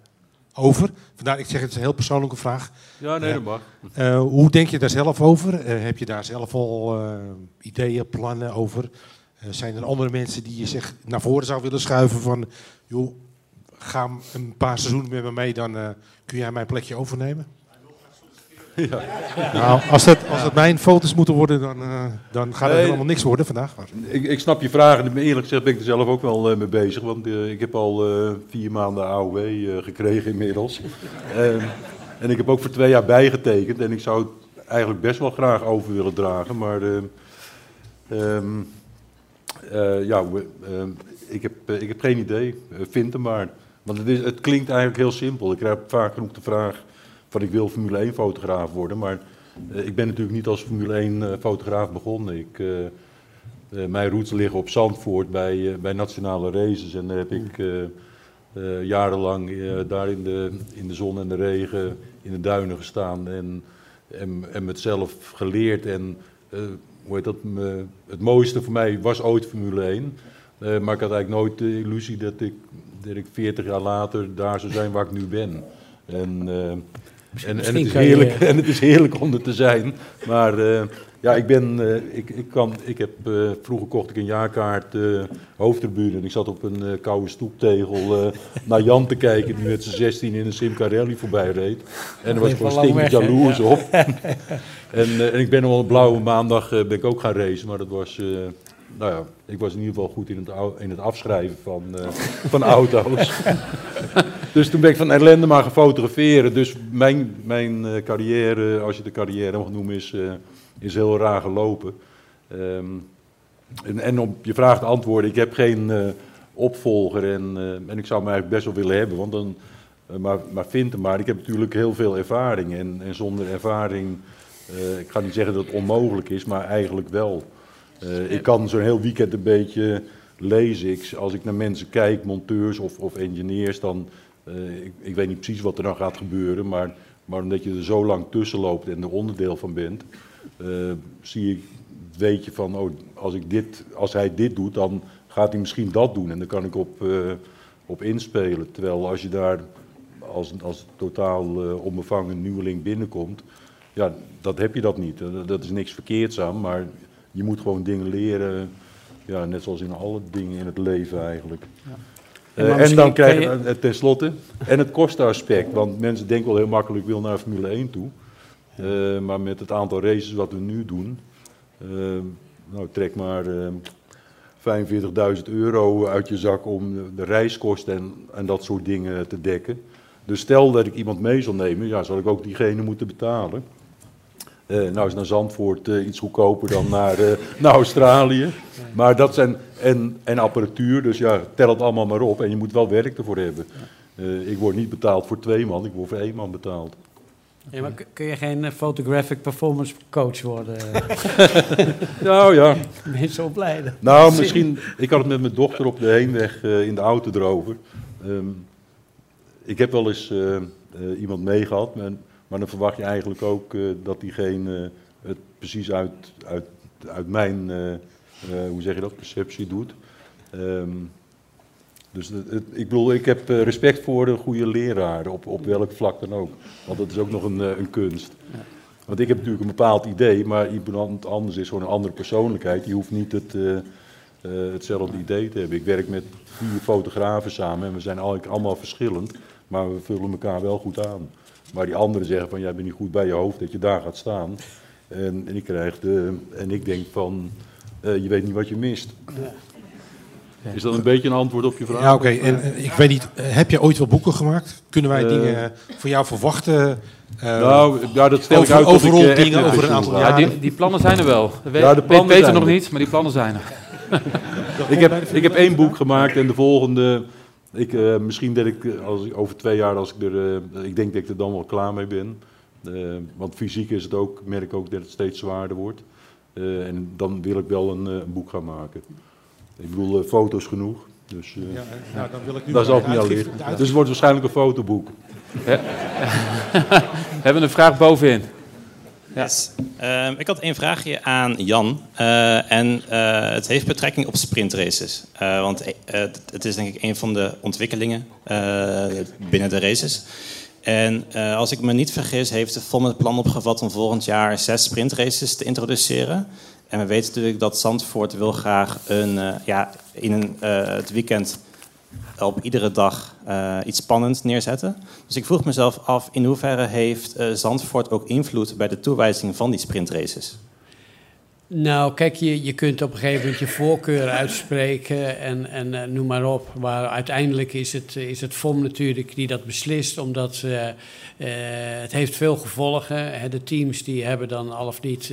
over. Vandaar, ik zeg het is een heel persoonlijke vraag. Ja, nee, dat mag. Uh, hoe denk je daar zelf over? Uh, heb je daar zelf al uh, ideeën, plannen over? zijn er andere mensen die je zich naar voren zou willen schuiven van... joh, ga een paar seizoenen met me mee, dan kun jij mijn plekje overnemen? Ja. Nou, als dat, als dat mijn foto's moeten worden, dan, dan gaat het nee, helemaal niks worden vandaag. Maar. Ik, ik snap je vraag en eerlijk gezegd ben ik er zelf ook wel mee bezig. Want ik heb al vier maanden AOW gekregen inmiddels. Ehm, En ik heb ook voor twee jaar bijgetekend en ik zou het eigenlijk best wel graag over willen dragen. Maar um, uh, ja, ik, heb, ik heb geen idee. vind hem maar. Want het, is, het klinkt eigenlijk heel simpel. Ik krijg vaak genoeg de vraag van ik wil Formule 1 fotograaf worden. Maar ik ben natuurlijk niet als Formule 1 fotograaf begonnen. Ik, mijn roots liggen op Zandvoort bij, bij nationale races. En daar heb ik jarenlang daar in de, in de zon en de regen in de duinen gestaan en, en, en met zelf geleerd. En hoe heet dat, het mooiste voor mij was ooit Formule 1. maar ik had eigenlijk nooit de illusie dat ik, dat ik 40 jaar later daar zou zijn waar ik nu ben. En, en, en, het is heerlijk, je... en het is heerlijk om er te zijn. Maar ja, ik ben, uh, ik, ik, kan, ik heb, vroeger kocht ik een jaarkaart hoofdtribune en ik zat op een koude stoeptegel naar Jan te kijken die met zijn 16 in een Simca Rally voorbij reed. En daar was ik gewoon stinkend jaloers ja. op. en, en ik ben op een blauwe maandag ben ik ook gaan racen, maar dat was, nou ja, ik was in ieder geval goed in het, in het afschrijven van, van auto's. dus toen ben ik van ellende maar gaan fotograferen. Dus mijn, mijn carrière, als je de carrière mag noemen, is is heel raar gelopen. Um, en, en, op je vraag te antwoorden, ik heb geen opvolger en, en ik zou me eigenlijk best wel willen hebben, want dan, maar, maar vind hem maar. Ik heb natuurlijk heel veel ervaring en, en zonder ervaring, ik ga niet zeggen dat het onmogelijk is, maar eigenlijk wel. Ik kan zo'n heel weekend een beetje lezen. Ik, als ik naar mensen kijk, monteurs of, of engineers, dan, ik, ik weet niet precies wat er dan gaat gebeuren, maar, maar omdat je er zo lang tussen loopt en er onderdeel van bent, uh, zie ik, weet je van, oh, als, ik dit, als hij dit doet, dan gaat hij misschien dat doen. En dan kan ik op, uh, op inspelen. Terwijl als je daar als, als totaal onbevangen nieuweling binnenkomt, ja, dat heb je dat niet. Dat is niks verkeerds aan, maar je moet gewoon dingen leren, ja, net zoals in alle dingen in het leven eigenlijk. Ja. Uh, en dan krijg je, je tenslotte, en het kostenaspect, want mensen denken wel heel makkelijk, ik wil naar Formule 1 toe. Uh, maar met het aantal races wat we nu doen, uh, nou trek maar uh, 45.000 euro uit je zak om de reiskosten en, en, dat soort dingen te dekken. Dus stel dat ik iemand mee zal nemen, ja, zal ik ook diegene moeten betalen. Nou is naar Zandvoort iets goedkoper dan naar, naar Australië. Maar dat zijn, en, en apparatuur, dus ja, tel het allemaal maar op en je moet wel werk ervoor hebben. ik word niet betaald voor twee man, ik word voor één man betaald. Ja, maar kun je geen photographic performance coach worden? nou ja. Mensen opleiden. Nou, misschien. Ik had het met mijn dochter op de heenweg in de auto erover. Um, ik heb wel eens iemand meegehad, maar, dan verwacht je eigenlijk ook dat diegene het precies uit, uit, uit mijn, hoe zeg je dat, perceptie doet. Um, dus het, het, ik bedoel, ik heb eh, respect voor de goede leraren, op, op welk vlak dan ook. Want dat is ook nog een, eh, een kunst. Ja. Want ik heb natuurlijk een bepaald idee, maar iemand anders is gewoon een andere persoonlijkheid. Die hoeft niet het, uh, eh, hetzelfde idee te hebben. Ik werk met vier fotografen samen en we zijn eigenlijk allemaal verschillend, maar we vullen elkaar wel goed aan. Maar die anderen zeggen van, jij bent niet goed bij je hoofd dat je daar gaat staan. En, en ik, krijg de, en ik denk van, uh, je weet niet wat je mist. Ja. Is dat een beetje een antwoord op je vraag? Ja, oké. Okay. En uh, ik weet niet, heb je ooit wel boeken gemaakt? Kunnen wij dingen van jou verwachten? nou, ja, dat stel over, ik uit over ik, dingen over een aantal Ja, die, die, plannen zijn er wel. We ja, de plannen weten zijn nog er. niet, maar die plannen zijn er. ik, heb, ik heb één boek gemaakt en de volgende... Ik, uh, misschien dat ik als ik over twee jaar, als ik er, uh, ik denk dat ik er dan wel klaar mee ben. Uh, want fysiek is het ook, merk ik ook dat het steeds zwaarder wordt. en dan wil ik wel een, een boek gaan maken. Ik bedoel, foto's genoeg. Dus ja, nou, dan wil ik nu daar zal ik niet al liggen. Dus het wordt waarschijnlijk een fotoboek. Ja. We hebben een vraag bovenin. Yes. Uh, ik had één vraagje aan Jan. Uh, en uh, het heeft betrekking op sprintraces. want het is denk ik een van de ontwikkelingen binnen de races. En als ik me niet vergis, heeft de FOM het plan opgevat om volgend jaar zes sprintraces te introduceren. En we weten natuurlijk dat Zandvoort wil graag een, ja, in een, het weekend op iedere dag uh, iets spannends neerzetten. Dus ik vroeg mezelf af, in hoeverre heeft uh, Zandvoort ook invloed bij de toewijzing van die sprintraces? Nou, kijk, je, je kunt op een gegeven moment je voorkeur uitspreken en, en uh, noem maar op. Maar uiteindelijk is het, is het FOM natuurlijk die dat beslist, omdat het heeft veel gevolgen. De teams die hebben dan al of niet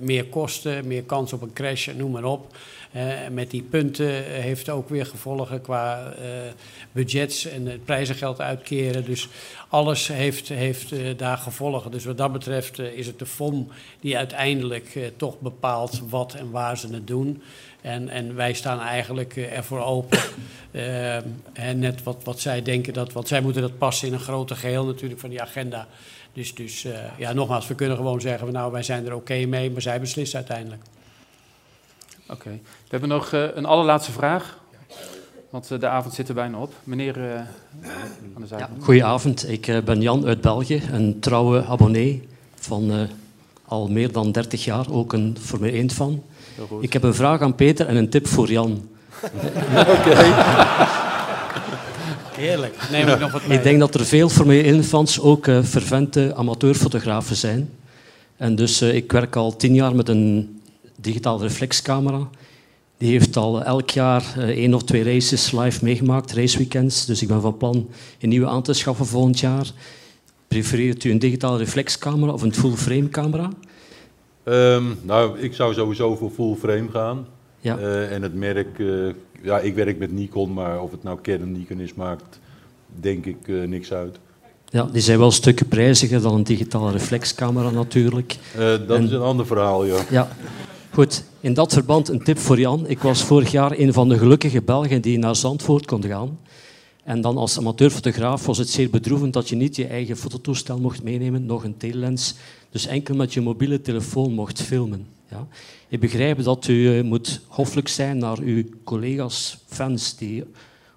meer kosten, meer kans op een crash, noem maar op. Uh, met die punten heeft ook weer gevolgen qua uh, budgets en het prijzengeld uitkeren. Dus alles heeft, heeft uh, daar gevolgen. Dus wat dat betreft is het de FOM die uiteindelijk toch bepaalt wat en waar ze het doen. En, en wij staan eigenlijk ervoor open. en net wat, wat zij denken, dat, want zij moeten dat passen in een groter geheel natuurlijk van die agenda. Dus, dus ja, nogmaals, we kunnen gewoon zeggen, nou wij zijn er oké okay mee, maar zij beslissen uiteindelijk. Oké. Okay. We hebben nog uh, een allerlaatste vraag. Want uh, de avond zit er bijna op. Meneer uh, aan de. Ja, goedenavond. Ik ben Jan uit België, een trouwe abonnee van al meer dan 30 jaar. Ook een Formule 1 fan. Ik heb een vraag aan Peter en een tip voor Jan. Oké. Heerlijk. Neem ik nog wat mee. Ik denk dat er veel Formule 1 fans ook fervente amateurfotografen zijn. En dus ik werk al tien jaar met een digitale reflexcamera. Die heeft al elk jaar uh, één of twee races live meegemaakt, raceweekends. Dus ik ben van plan een nieuwe aan te schaffen volgend jaar. Prefereert u een digitale reflexcamera of een full-frame camera? Um, nou, ik zou sowieso voor full-frame gaan. Ja. Uh, en het merk, uh, ja, ik werk met Nikon, maar of het nou Canon Nikon is, maakt denk ik niks uit. Ja, die zijn wel stukken prijziger dan een digitale reflexcamera natuurlijk. dat en, is een ander verhaal, ja. Ja. Goed, in dat verband een tip voor Jan. Ik was vorig jaar een van de gelukkige Belgen die naar Zandvoort kon gaan. En dan als amateurfotograaf was het zeer bedroevend dat je niet je eigen fototoestel mocht meenemen, nog een telelens. Dus enkel met je mobiele telefoon mocht filmen. Ja. Ik begrijp dat u uh, moet hoffelijk zijn naar uw collega's, fans die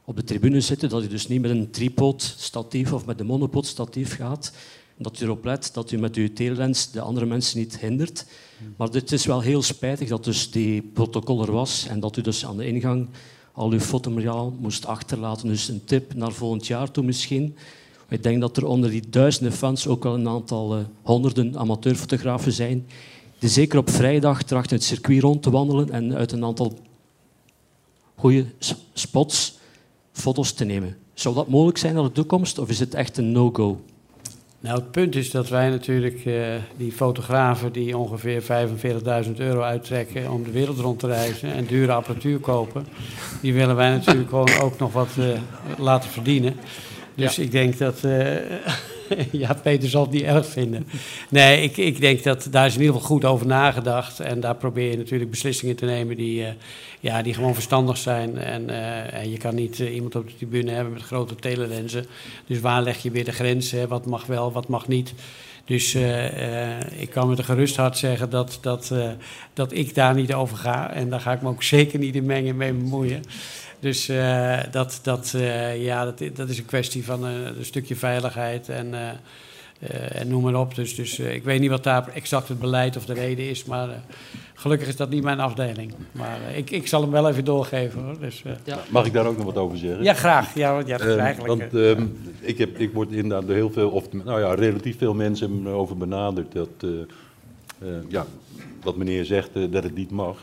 op de tribune zitten. Dat u dus niet met een tripod statief of met een monopod statief gaat. Dat u erop let dat u met uw telelens de andere mensen niet hindert. Maar het is wel heel spijtig dat dus die protocol er was en dat u dus aan de ingang al uw fotomateriaal moest achterlaten. Dus een tip naar volgend jaar toe misschien. Ik denk dat er onder die duizenden fans ook wel een aantal uh, honderden amateurfotografen zijn die zeker op vrijdag trachten het circuit rond te wandelen en uit een aantal goede spots foto's te nemen. Zou dat mogelijk zijn in de toekomst of is het echt een no-go? Nou, het punt is dat wij natuurlijk uh, die fotografen die ongeveer 45.000 euro uittrekken om de wereld rond te reizen en dure apparatuur kopen, die willen wij natuurlijk gewoon ook nog wat uh, laten verdienen. Dus ja. ik denk dat. Ja, Peter zal het niet erg vinden. Nee, ik, ik denk dat daar is in ieder geval goed over nagedacht. En daar probeer je natuurlijk beslissingen te nemen die, uh, ja, die gewoon verstandig zijn. En, uh, en je kan niet uh, iemand op de tribune hebben met grote telelenzen. Dus waar leg je weer de grenzen? Wat mag wel, wat mag niet? Dus ik kan met een gerust hart zeggen dat, dat, dat ik daar niet over ga. En daar ga ik me ook zeker niet in mengen mee bemoeien. Dus uh, dat, dat, uh, ja, dat, dat is een kwestie van uh, een stukje veiligheid. En eh, en noem maar op. Dus, dus eh, ik weet niet wat daar exact het beleid of de reden is, maar eh, gelukkig is dat niet mijn afdeling. Maar eh, ik, ik zal hem wel even doorgeven hoor. Dus, eh, Mag ik daar ook nog wat over zeggen? Ja, graag. Ja, want ja, Eh, eigenlijk, want eh, ehm, ik, heb, ik word inderdaad door heel veel, of nou ja, relatief veel mensen over benaderd dat, eh, eh, ja, wat meneer zegt, eh, dat het niet mag.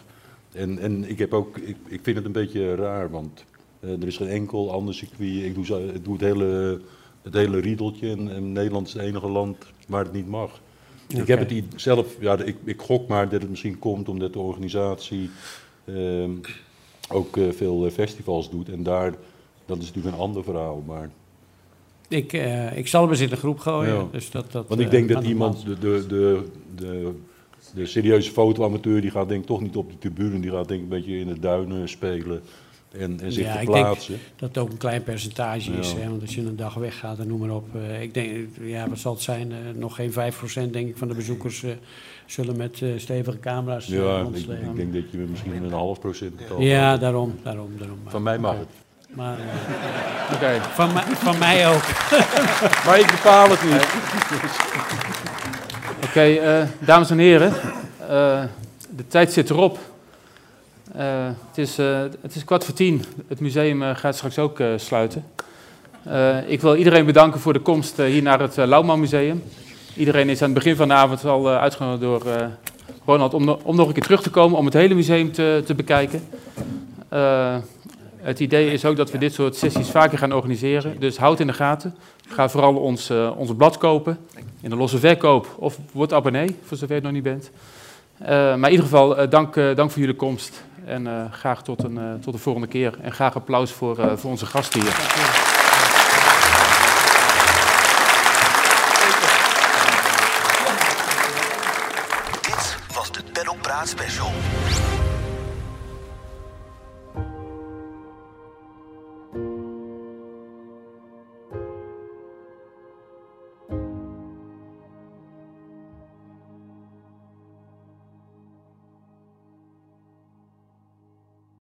En, en ik, heb ook, ik, ik vind het een beetje raar, want eh, er is geen enkel ander circuit. Ik doe, zo- ik doe het, hele, het hele riedeltje en, en Nederland is het enige land waar het niet mag. Ik heb het zelf, ja, ik, ik gok maar dat het misschien komt omdat de organisatie ehm, ook eh, veel eh, festivals doet. En daar, dat is natuurlijk een ander verhaal. Maar, ik, ik zal hem eens in de groep gooien. Ja. Dus dat, dat, Want ik denk dat iemand, de, de, de, de, de serieuze fotoamateur, die gaat denk ik toch niet op de tribune. Die gaat denk ik een beetje in de duinen spelen en, en zich ja, ik verplaatsen. denk dat het ook een klein percentage is. Ja. Hè? Want als je een dag weggaat en noem maar op. eh, ik denk, ja, wat zal het zijn? eh, nog geen 5% denk ik van de bezoekers eh, zullen met eh, stevige camera's eh, Ja, ik, ik denk dat je misschien een half procent betaalt. Ja, daarom, daarom, daarom. Van mij mag het. Maar, eh, van, mij- van mij ook. maar ik bepaal het niet. Oké, eh, dames en heren, eh, de tijd zit erop. Eh, het, is, het is kwart voor tien. Het museum gaat straks ook sluiten. Ik wil iedereen bedanken voor de komst hier naar het Lauwman Museum. Iedereen is aan het begin van de avond al uitgenodigd door Ronald om, om nog een keer terug te komen om het hele museum te, te bekijken. Het idee is ook dat we dit soort sessies vaker gaan organiseren. Dus houd in de gaten. Ga vooral ons, eh, onze blad kopen in de losse verkoop of word abonnee, voor zover je nog niet bent. Eh, maar in ieder geval, eh, dank, dank voor jullie komst. En graag tot een, tot de volgende keer. En graag applaus voor, voor onze gasten hier. Dit was de Pedal.